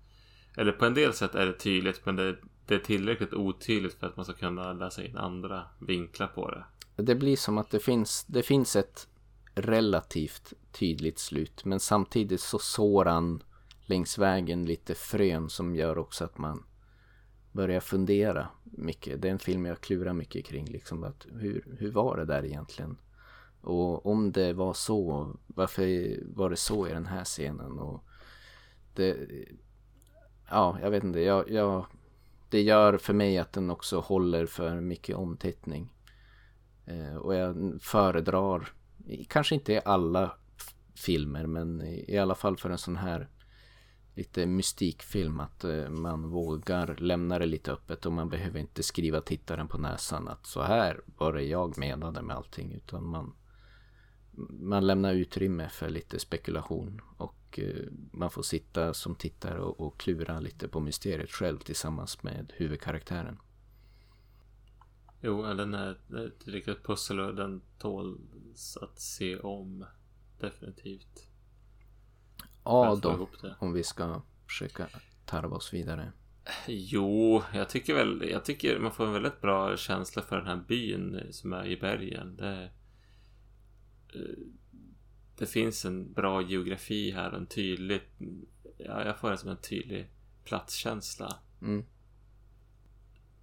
Eller på en del sätt är det tydligt men det, det är tillräckligt otydligt för att man ska kunna läsa in andra vinklar på det. Det blir som att det finns, det finns ett relativt tydligt slut. Men samtidigt så sår han längs vägen lite frön som gör också att man börjar fundera mycket. Det är en film jag klurar mycket kring. Liksom, att hur, hur var det där egentligen? Och om det var så, varför var det så i den här scenen? Och det, ja, jag vet inte. Jag, jag, det gör för mig att den också håller för mycket omtittning. Eh, och jag föredrar kanske inte i alla filmer men i alla fall för en sån här lite mystikfilm att eh, man vågar lämna det lite öppet och man behöver inte skriva tittaren på näsan att så här var det jag menade med allting utan man man lämnar utrymme för lite spekulation och eh, man får sitta som tittare och, och klura lite på mysteriet själv tillsammans med huvudkaraktären. Jo, den är ett riktigt pussel och den tåls att se om. Definitivt. Ja då, om vi ska försöka tarva oss vidare. Jo, jag tycker väl, jag tycker man får en väldigt bra känsla för den här byn som är i bergen. Det, det finns en bra geografi här, en tydlig, ja, jag får det som en tydlig platskänsla. Mm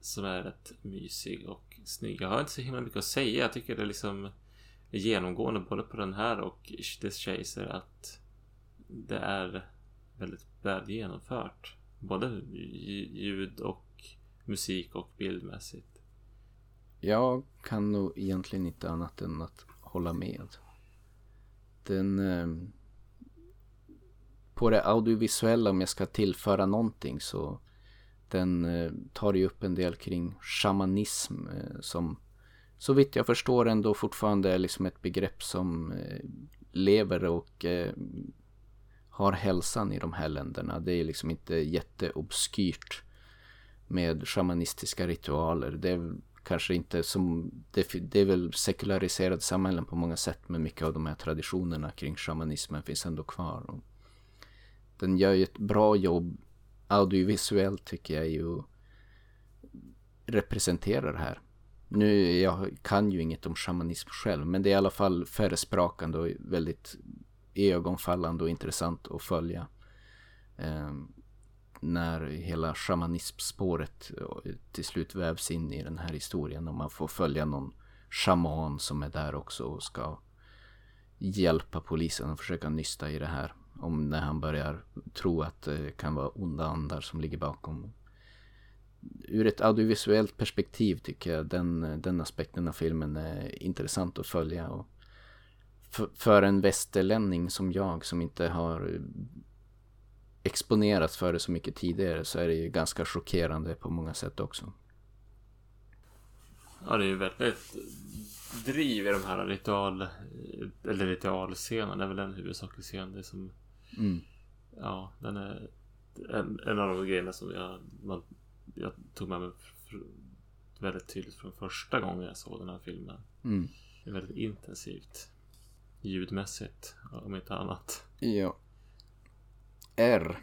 som är rätt mysig och snygg. Jag har inte så himla mycket att säga. Jag tycker det är liksom genomgående både på den här och This Chaser att det är väldigt väl genomfört. Både ljud och musik och bildmässigt. Jag kan nog egentligen inte annat än att hålla med. Den... Eh, på det audiovisuella om jag ska tillföra någonting så den eh, tar ju upp en del kring shamanism eh, som så vitt jag förstår ändå fortfarande är liksom ett begrepp som eh, lever och eh, har hälsan i de här länderna. Det är liksom inte jätteobskyrt med shamanistiska ritualer. Det är kanske inte som, det, det är väl sekulariserade samhällen på många sätt men mycket av de här traditionerna kring shamanismen finns ändå kvar. Och den gör ju ett bra jobb audiovisuellt tycker jag ju representerar det här. Nu, jag kan ju inget om shamanism själv, men det är i alla fall föresprakande och väldigt ögonfallande och intressant att följa. Eh, när hela shamanismspåret till slut vävs in i den här historien och man får följa någon shaman som är där också och ska hjälpa polisen att försöka nysta i det här. Om när han börjar tro att det kan vara onda andar som ligger bakom. Ur ett audiovisuellt perspektiv tycker jag den, den aspekten av filmen är intressant att följa. Och för, för en västerlänning som jag som inte har exponerats för det så mycket tidigare så är det ju ganska chockerande på många sätt också. Ja, det är ju väldigt driv i de här ritual eller ritualscenerna. Det är väl en huvudsaklig scen. Det är som Mm. Ja, den är en, en av de grejerna som jag, man, jag tog med mig väldigt tydligt från första gången jag såg den här filmen. Mm. Det är väldigt intensivt. Ljudmässigt, om inte annat. Ja. R.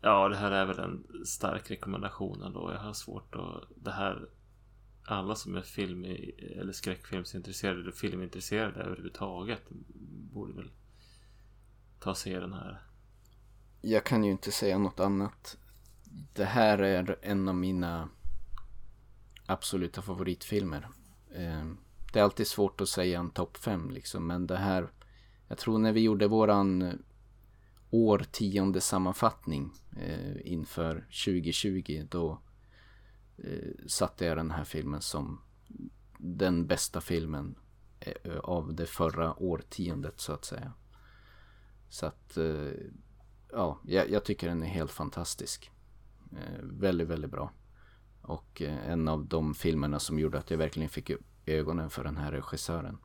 Ja, det här är väl en stark rekommendation ändå. Jag har svårt att... Det här... Alla som är film eller skräckfilmsintresserade eller filmintresserade överhuvudtaget borde väl ta sig den här. Jag kan ju inte säga något annat. Det här är en av mina absoluta favoritfilmer. Eh, det är alltid svårt att säga en topp fem liksom, men det här. Jag tror när vi gjorde våran årtionde sammanfattning eh, inför 2020 då eh, satte jag den här filmen som den bästa filmen eh, av det förra årtiondet så att säga. Så att, eh, ja, jag, tycker den är helt fantastisk. Eh, väldigt, väldigt bra. Och eh, en av de filmerna som gjorde att jag verkligen fick upp ögonen för den här regissören.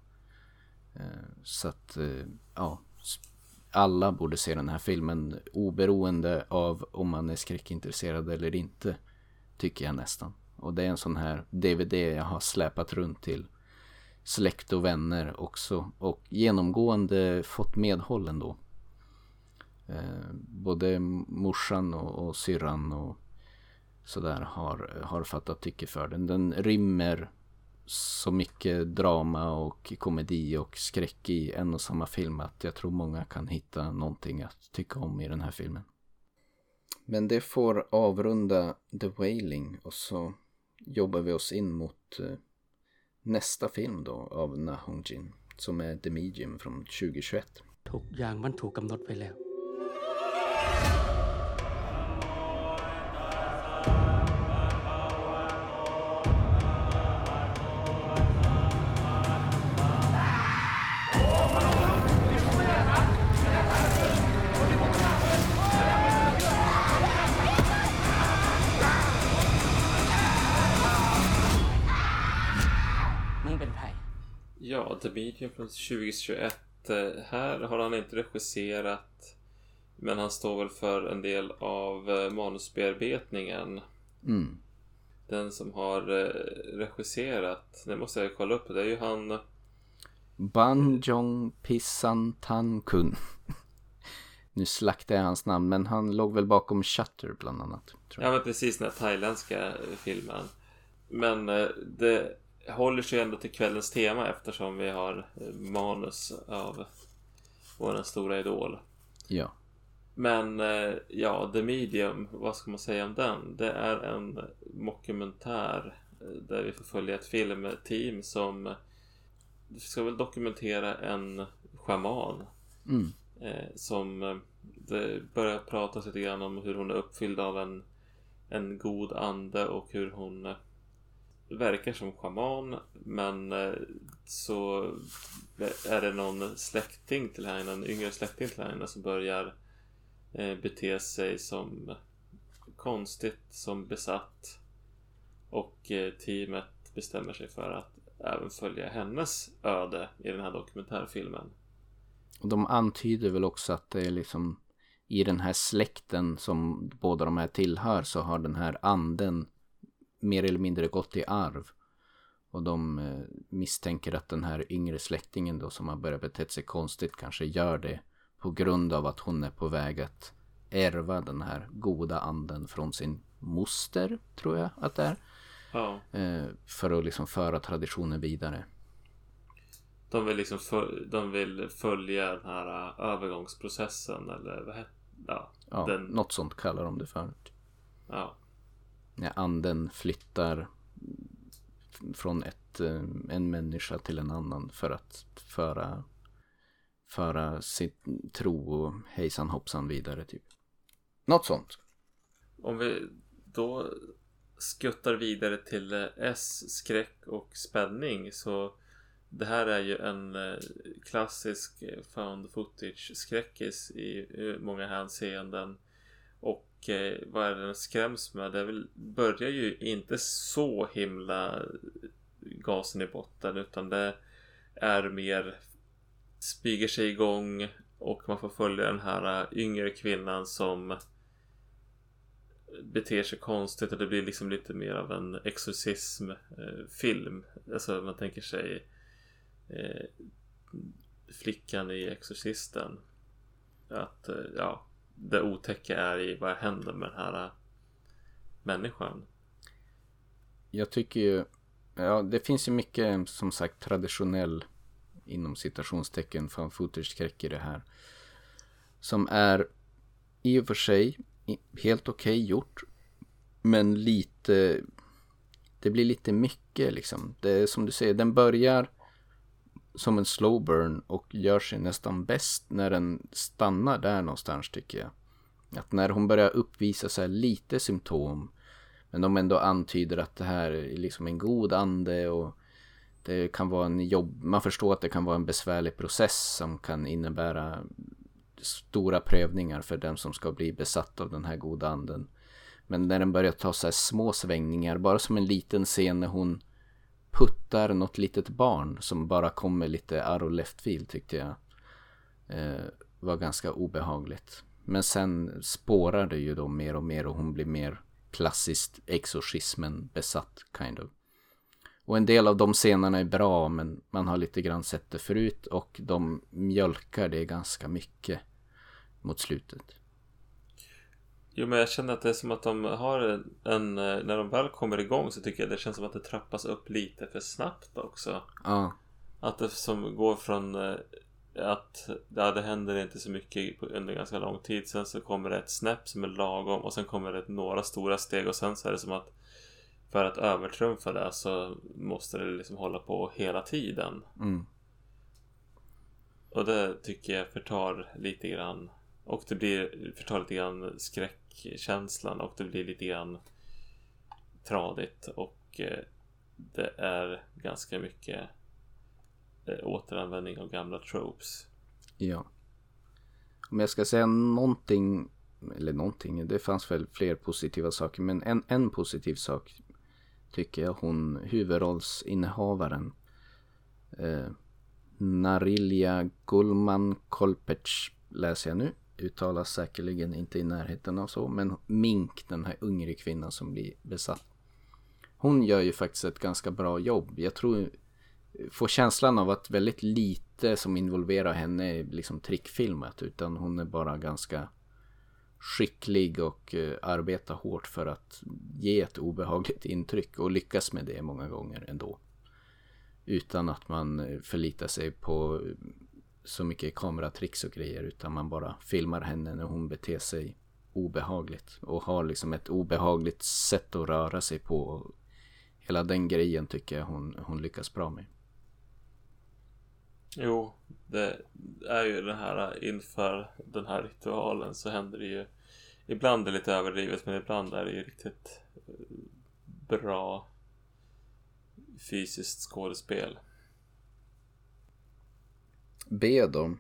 Eh, så att, eh, ja, alla borde se den här filmen oberoende av om man är skräckintresserad eller inte. Tycker jag nästan. Och det är en sån här DVD jag har släpat runt till släkt och vänner också. Och genomgående fått medhåll ändå. Eh, både morsan och, och syrran och sådär har, har fattat tycke för den. Den rymmer så mycket drama och komedi och skräck i en och samma film att jag tror många kan hitta någonting att tycka om i den här filmen. Men det får avrunda The Wailing och så jobbar vi oss in mot eh, nästa film då av Na Hong Jin som är The Medium från 2021. ทุกอย่างมันถูกกำหนดไว้แล้ว The Medium från 2021. Här har han inte regisserat men han står väl för en del av eh, manusbearbetningen. Mm. Den som har eh, regisserat, det måste jag kolla upp, det är ju han... Banjong Pisantankun. nu slaktar jag hans namn, men han låg väl bakom Shutter bland annat. Ja, men precis den här thailändska filmen. Men eh, det håller sig ändå till kvällens tema eftersom vi har manus av vår stora idol. Ja. Men eh, ja, The Medium, vad ska man säga om den? Det är en mockumentär eh, där vi får följa ett filmteam som ska väl dokumentera en schaman Mm. eh, som eh, det börjar pratas lite grann om hur hon är uppfylld av en, en god ande och hur hon eh, verkar som schaman men eh, så är det någon släkting till henne, en yngre släkting till henne som börjar eh, bete sig som konstigt, som besatt och eh, teamet bestämmer sig för att även följa hennes öde i den här dokumentärfilmen. Och de antyder väl också att det är liksom i den här släkten som båda de här tillhör så har den här anden mer eller mindre gått i arv. Och de eh, misstänker att den här yngre släktingen då som har börjat bete sig konstigt kanske gör det på grund av att hon är på väg att ärva den här goda anden från sin moster, tror jag att det är. Ja, Eh, för att liksom föra traditionen vidare. de vill liksom föl- de vill följa den här äh, övergångsprocessen eller vad heter ja, Ja, Den- något sånt kallar de det för. ja, när anden flyttar från ett, eh, en människa till en annan för att föra, föra sin tro och hejsan hoppsan vidare typ. Något sånt. Om vi då skuttar vidare till eh, S, skräck och spänning så det här är ju en eh, klassisk found footage skräckis i många hänseenden. Och eh, vad är det den skräms med? Det väl, börjar ju inte så himla gasen i botten utan det är mer smyger sig igång och man får följa den här eh, yngre kvinnan som beter sig konstigt och det blir liksom lite mer av en exorcismfilm. Eh, alltså man tänker sig eh, flickan i Exorcisten. Att eh, ja, det otäcka är i vad händer med den här äh, människan. Jag tycker ju, ja det finns ju mycket som sagt traditionell inom citationstecken fan footage-skräck i det här. Som är i och för sig helt okej gjort. Men lite, det blir lite mycket liksom. Det är som du säger, den börjar som en slow burn och gör sig nästan bäst när den stannar där någonstans tycker jag. Att när hon börjar uppvisa så här lite symptom men de ändå antyder att det här är liksom en god ande och det kan vara en jobb, man förstår att det kan vara en besvärlig process som kan innebära stora prövningar för den som ska bli besatt av den här goda anden. Men när den börjar ta så här små svängningar, bara som en liten scen när hon puttar något litet barn som bara kommer lite arrow left field tyckte jag eh, var ganska obehagligt. Men sen spårar det ju då mer och mer och hon blir mer klassiskt exorcismen besatt kind of. Och en del av de scenerna är bra men man har lite grann sett det förut och de mjölkar det ganska mycket mot slutet. Jo men jag känner att det är som att de har en, eh, när de väl kommer igång så tycker jag det känns som att det trappas upp lite för snabbt också. Ja, Att det som går från eh, att ja, det händer inte så mycket under ganska lång tid. Sen så kommer det ett snäpp som är lagom och sen kommer det några stora steg och sen så är det som att för att övertrumfa det så måste det liksom hålla på hela tiden. mm. Och det tycker jag förtar lite grann. Och det blir förtar lite grann skräckkänslan och det blir lite grann tradigt och eh, det är ganska mycket eh, återanvändning av gamla tropes. Ja. Om jag ska säga någonting, eller någonting, det fanns väl fler positiva saker, men en, en positiv sak tycker jag hon, huvudrollsinnehavaren, eh, Narilja Gulman Kolpec läser jag nu, uttalas säkerligen inte i närheten av så, men Mink, den här yngre kvinnan som blir besatt. Hon gör ju faktiskt ett ganska bra jobb. Jag tror får känslan av att väldigt lite som involverar henne är liksom trickfilmat utan hon är bara ganska skicklig och eh, arbetar hårt för att ge ett obehagligt intryck och lyckas med det många gånger ändå. Utan att man eh, förlitar sig på eh, så mycket kameratricks och grejer utan man bara filmar henne när hon beter sig obehagligt och har liksom ett obehagligt sätt att röra sig på. Hela den grejen tycker jag hon, hon lyckas bra med. Jo, det är ju det här inför den här ritualen så händer det ju Ibland är det lite överdrivet men ibland är det ju riktigt eh, bra fysiskt skådespel. B då?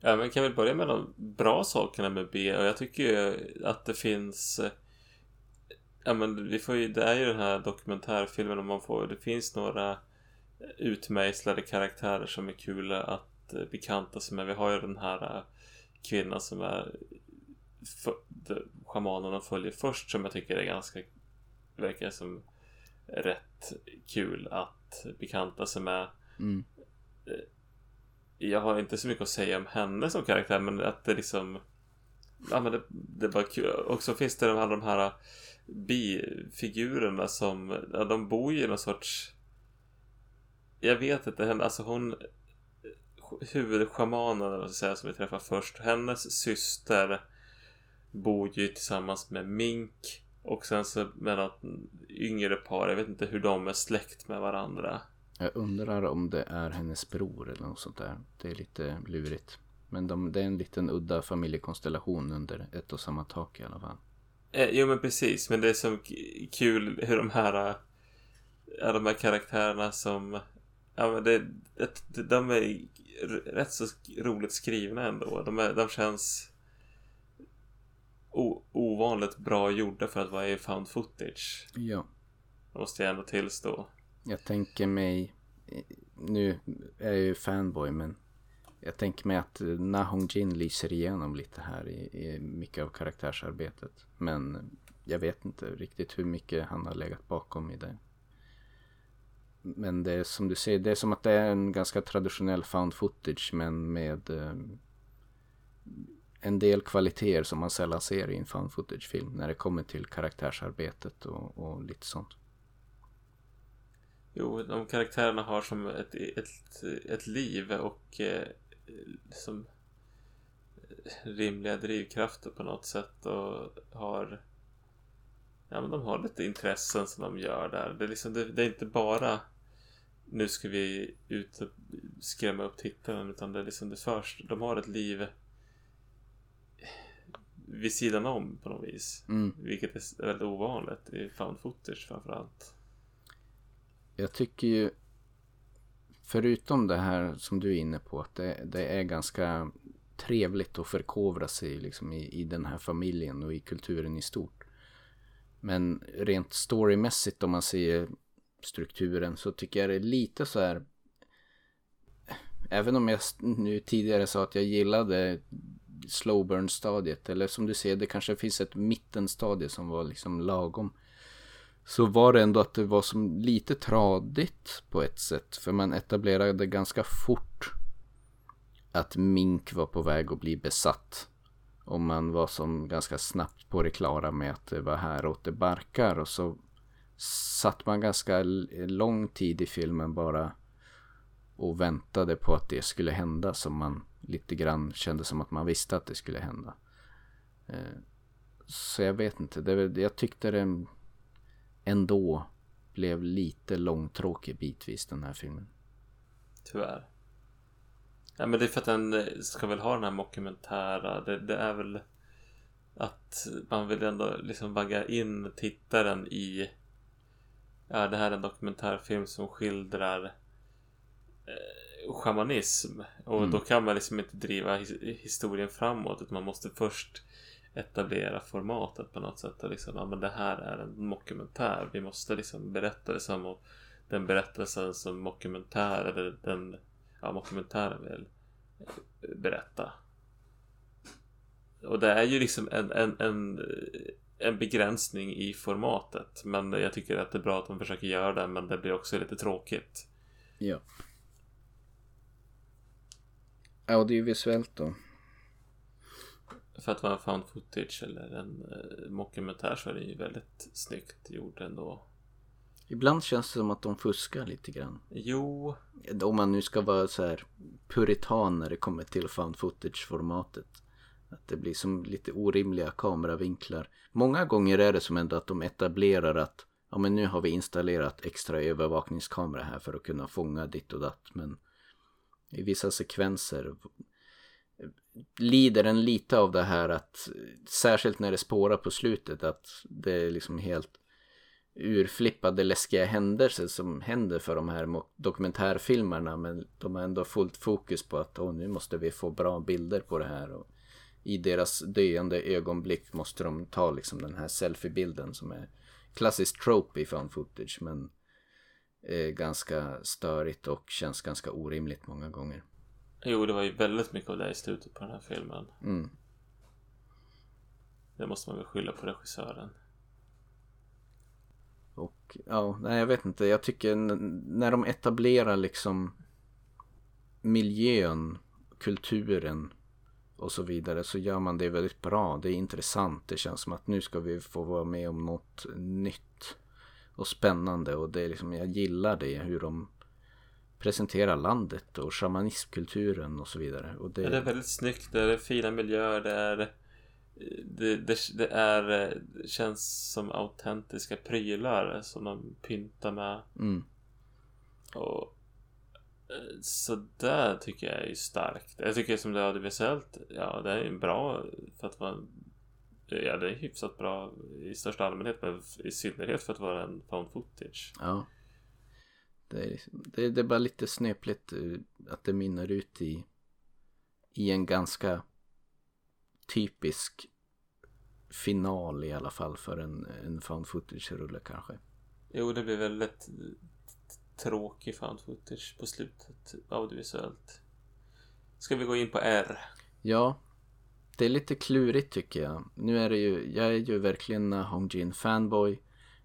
Ja, men kan vi börja med de bra sakerna med B och jag tycker ju att det finns eh, Ja men vi får ju, det är ju den här dokumentärfilmen och man får, det finns några utmejslade karaktärer som är kul att eh, bekanta sig med. Vi har ju den här eh, kvinnan som är schamanerna följer först som jag tycker är ganska verkar som rätt kul att bekanta sig med. Mm. Eh, jag har inte så mycket att säga om henne som karaktär men att det liksom Ja men det, det var kul. Och så finns det de, alla de här eh, bifigurerna som ja, De bor ju i någon sorts Jag vet inte, alltså hon eh, Huvudschamanen eller säga, som vi träffar först Hennes syster Bor ju tillsammans med Mink Och sen så med något yngre par Jag vet inte hur de är släkt med varandra jag undrar om det är hennes bror eller något sånt där. Det är lite lurigt. Men de, det är en liten udda familjekonstellation under ett och samma tak i alla fall. Eh, jo men precis, men det är så kul hur de här Ja, de här karaktärerna som Ja men det, det, de är rätt så roligt skrivna ändå. De, är, de känns o, ovanligt bra gjorda för att vara i found footage. Ja. Det måste jag ändå tillstå. Jag tänker mig, nu är jag ju fanboy men jag tänker mig att Na Hong Jin lyser igenom lite här i, i mycket av karaktärsarbetet. Men jag vet inte riktigt hur mycket han har legat bakom i det. Men det är som du säger, det är som att det är en ganska traditionell found footage men med eh, en del kvaliteter som man sällan ser i en found footage-film när det kommer till karaktärsarbetet och, och lite sånt. Jo, de karaktärerna har som ett, ett, ett liv och eh, som rimliga drivkrafter på något sätt och har Ja men de har lite intressen som de gör där. Det är, liksom, det, det är inte bara nu ska vi ut och skrämma upp tittaren utan det är liksom det förs. De har ett liv vid sidan om på något vis. Mm. Vilket är väldigt ovanligt i found footage framförallt. Jag tycker ju förutom det här som du är inne på att det, det är ganska trevligt att förkovra sig liksom i, i den här familjen och i kulturen i stort. Men rent storymässigt om man ser strukturen så tycker jag det är lite så här Även om jag nu tidigare sa att jag gillade slow burn stadiet eller som du ser det kanske finns ett mittenstadie som var liksom lagom. Så var det ändå att det var som lite tradigt på ett sätt för man etablerade ganska fort att Mink var på väg att bli besatt. Och man var som ganska snabbt på det klara med att det var här åt det barkar och så satt man ganska lång tid i filmen bara och väntade på att det skulle hända som man lite grann kände som att man visste att det skulle hända. Eh, så jag vet inte, det, jag tyckte det ändå blev lite långtråkig bitvis den här filmen. Tyvärr. Ja men det är för att den eh, ska väl ha den här mockumentära. Det, det är väl att man vill ändå liksom vagga in tittaren i Ja, det här är en dokumentärfilm som skildrar eh, shamanism. Och mm. då kan man liksom inte driva his historien framåt. Utan man måste först etablera formatet på något sätt. Och liksom, ja men det här är en mockumentär. Vi måste liksom berätta det som den berättelsen som mockumentär eller den ja, mockumentären vill eh, berätta. Och det är ju liksom en, en, en en begränsning i formatet. Men jag tycker att det är bra att de försöker göra det. Men det blir också lite tråkigt. Ja. Ja och det är ju visuellt då? För att vara en found footage eller en eh, mockumentär så är den ju väldigt snyggt gjord ändå. Ibland känns det som att de fuskar lite grann. Jo, Om man nu ska vara så här puritan när det kommer till found footage-formatet. Att det blir som lite orimliga kameravinklar. Många gånger är det som ändå att de etablerar att ja men nu har vi installerat extra övervakningskamera här för att kunna fånga ditt och datt. Men i vissa sekvenser lider den lite av det här att särskilt när det spårar på slutet att det är liksom helt urflippade läskiga händelser som händer för de här dokumentärfilmerna men de har ändå fullt fokus på att nu måste vi få bra bilder på det här och i deras döende ögonblick måste de ta liksom den här selfiebilden som är klassiskt trope i found footage men är ganska störigt och känns ganska orimligt många gånger jo det var ju väldigt mycket av det i slutet på den här filmen. Mm. Det måste man väl skylla på regissören. Och ja, nej jag vet inte. Jag tycker när de etablerar liksom miljön, kulturen och så vidare så gör man det väldigt bra. Det är intressant. Det känns som att nu ska vi få vara med om något nytt och spännande och det är liksom, jag gillar det hur de presenterar landet och shamanismkulturen och så vidare. Och det, Ja, det är väldigt snyggt, det är fina miljöer, det är det, det, det är det känns som autentiska prylar som de pyntar med. mm, Och eh, så där tycker jag är starkt. Jag tycker som det audiovisuellt, ja det är bra för att vara Ja det är hyfsat bra i största allmänhet men i synnerhet för att vara en found footage. Ja. Det är, det, det är bara lite snöpligt eh, att det mynnar ut i, i en ganska typisk final i alla fall för en, en found footage-rulle kanske. Jo det blir väldigt tråkig found footage på slutet audiovisuellt. Ska vi gå in på R? Ja, det är lite klurigt tycker jag. Nu är det ju, jag är ju verkligen Hong Jin fanboy.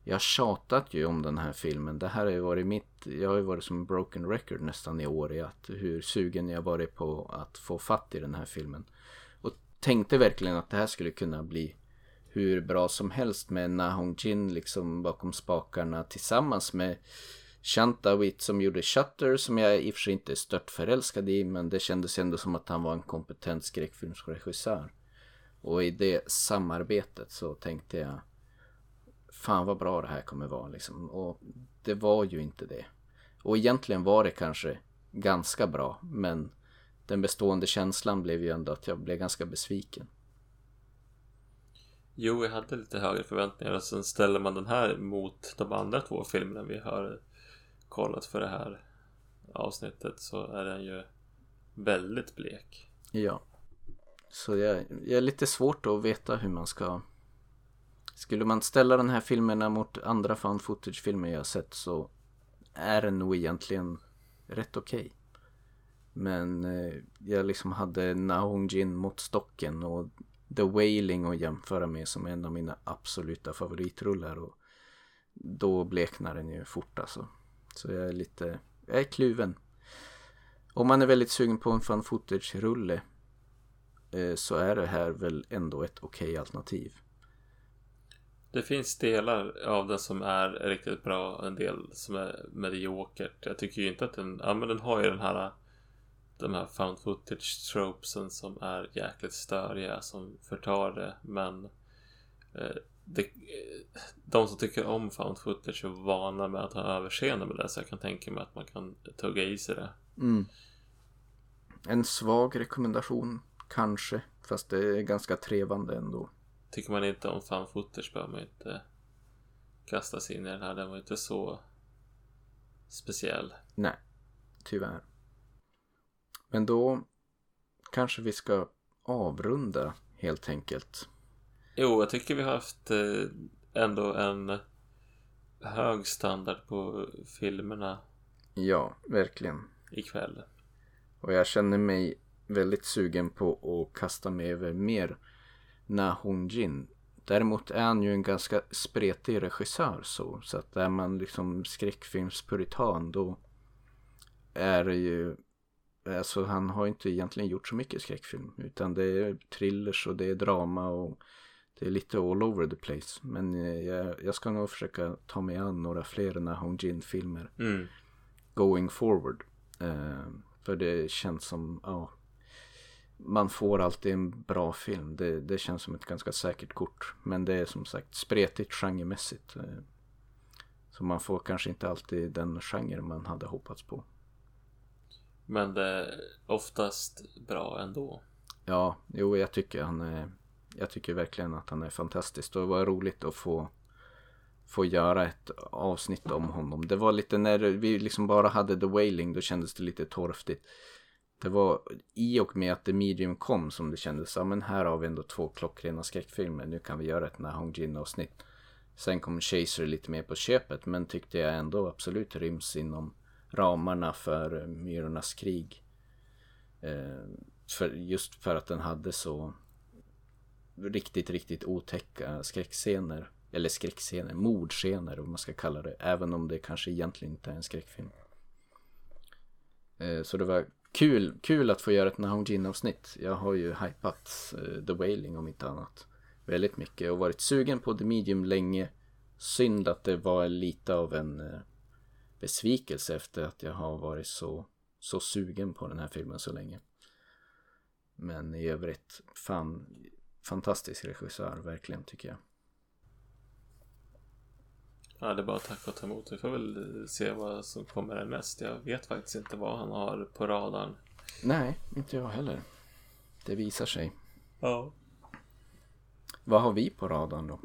Jag har tjatat ju om den här filmen. Det här har ju varit mitt, jag har ju varit som en broken record nästan i år i att hur sugen jag varit på att få fatt i den här filmen. Och tänkte verkligen att det här skulle kunna bli hur bra som helst med Na Hong Jin liksom bakom spakarna tillsammans med Shanta Witt som gjorde Shutter som jag i och för sig inte är stört förälskad i men det kändes ändå som att han var en kompetent skräckfilmsregissör. Och i det samarbetet så tänkte jag Fan vad bra det här kommer vara liksom. Och det var ju inte det. Och egentligen var det kanske ganska bra men den bestående känslan blev ju ändå att jag blev ganska besviken. Jo, jag hade lite högre förväntningar och sen ställer man den här mot de andra två filmerna vi har kollat för det här avsnittet så är den ju väldigt blek. Ja. Så jag, jag är lite svårt att veta hur man ska skulle man ställa den här filmerna mot andra found footage-filmer jag sett så är den nog egentligen rätt okej. Men eh, jag liksom hade Nahong Jin mot stocken och The Wailing att jämföra med som en av mina absoluta favoritrullar och då bleknar den ju fort alltså. Så jag är lite, jag är kluven. Om man är väldigt sugen på en fan footage-rulle eh, så är det här väl ändå ett okej alternativ. Det finns delar av den som är riktigt bra och en del som är mediokert. Jag tycker ju inte att den, ja men den har ju den här de här found footage tropesen som är jäkligt störiga som förtar det men eh, det, eh, de som tycker om found footage är vana med att ha överseende med det så jag kan tänka mig att man kan tugga i sig det. Mm. En svag rekommendation kanske, fast det är ganska trevande ändå. Tycker man inte om found footage behöver man inte kasta sig in i den här. Den var inte så speciell. Nej, tyvärr. Men då kanske vi ska avrunda helt enkelt. Jo, jag tycker vi har haft eh, ändå en hög standard på filmerna Ja, verkligen. ikväll. Och jag känner mig väldigt sugen på att kasta mig över mer Na Hong Jin. Däremot är han ju en ganska spretig regissör så. Så att är man liksom skräckfilmspuritan då är det ju Alltså han har inte egentligen gjort så mycket skräckfilm utan det är thrillers och det är drama och det är lite all over the place. Men eh, jag, jag ska nog försöka ta mig an några fler Na Hong Jin-filmer Mm. going forward. Eh, för det känns som, ja, man får alltid en bra film. Det, det känns som ett ganska säkert kort. Men det är som sagt spretigt genremässigt. Eh, så man får kanske inte alltid den genre man hade hoppats på. Men det är oftast bra ändå. Ja, jo jag tycker han är, jag tycker verkligen att han är fantastisk. Och det var roligt att få, få göra ett avsnitt om honom. Det var lite när vi liksom bara hade The Wailing, då kändes det lite torftigt. Det var i och med att The Medium kom som det kändes, ja men här har vi ändå två klockrena skräckfilmer, nu kan vi göra ett Nahong Jin avsnitt. Sen kom Chaser lite mer på köpet, men tyckte jag ändå absolut ryms inom ramarna för eh, Myrornas krig. Eh, för, just för att den hade så riktigt, riktigt otäcka skräckscener. Eller skräckscener, mordscener om man ska kalla det. Även om det kanske egentligen inte är en skräckfilm. Eh, så det var kul, kul att få göra ett Nahongin-avsnitt. Jag har ju hypat eh, The Wailing om inte annat. Väldigt mycket och varit sugen på The Medium länge. Synd att det var lite av en eh, besvikelse efter att jag har varit så, så sugen på den här filmen så länge. Men i övrigt, fan, fantastisk regissör, verkligen tycker jag. Ja, det är bara att tacka och ta emot. Vi får väl se vad som kommer härnäst. Jag vet faktiskt inte vad han har på radarn. Nej, inte jag heller. Det visar sig. Ja. Vad har vi på radarn då?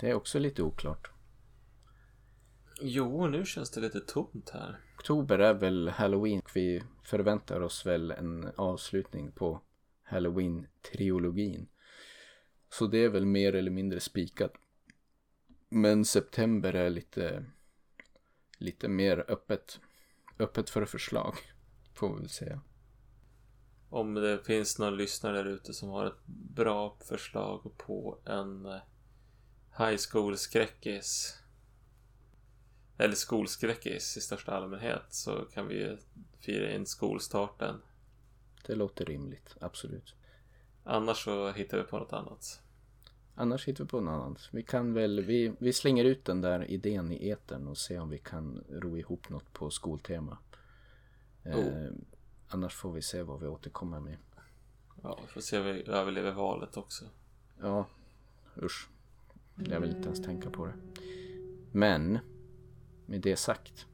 Det är också lite oklart. Jo, nu känns det lite tomt här. Oktober är väl Halloween. Vi förväntar oss väl en avslutning på Halloween-triologin. Så det är väl mer eller mindre spikat. Men september är lite, lite mer öppet. Öppet för förslag, får vi väl säga. Om det finns någon lyssnare där ute som har ett bra förslag på en eh, high school skräckis. Eller skolskräckis i största allmänhet så kan vi ju fira in skolstarten. Det låter rimligt, absolut. Annars så hittar vi på något annat. Annars hittar vi på något annat. Vi kan väl, vi, vi slänger ut den där idén i etern och ser om vi kan ro ihop något på skoltema. Eh, Oh. annars får vi se vad vi återkommer med. Ja, vi får se om vi överlever valet också. Ja, usch. Jag vill inte ens tänka på det. Men, med det sagt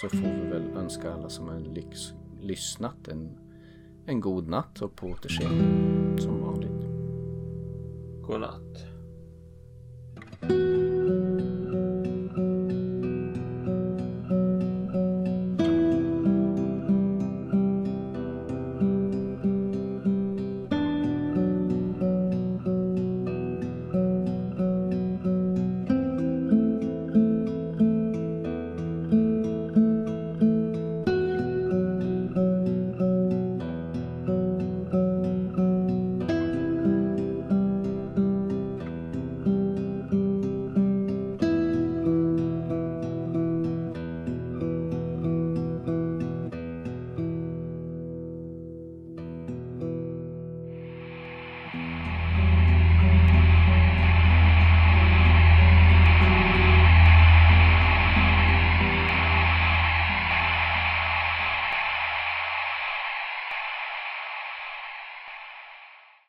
så får vi väl önska alla som har lyx, lyssnat en, en god natt och på återseende som vanligt. Godnatt.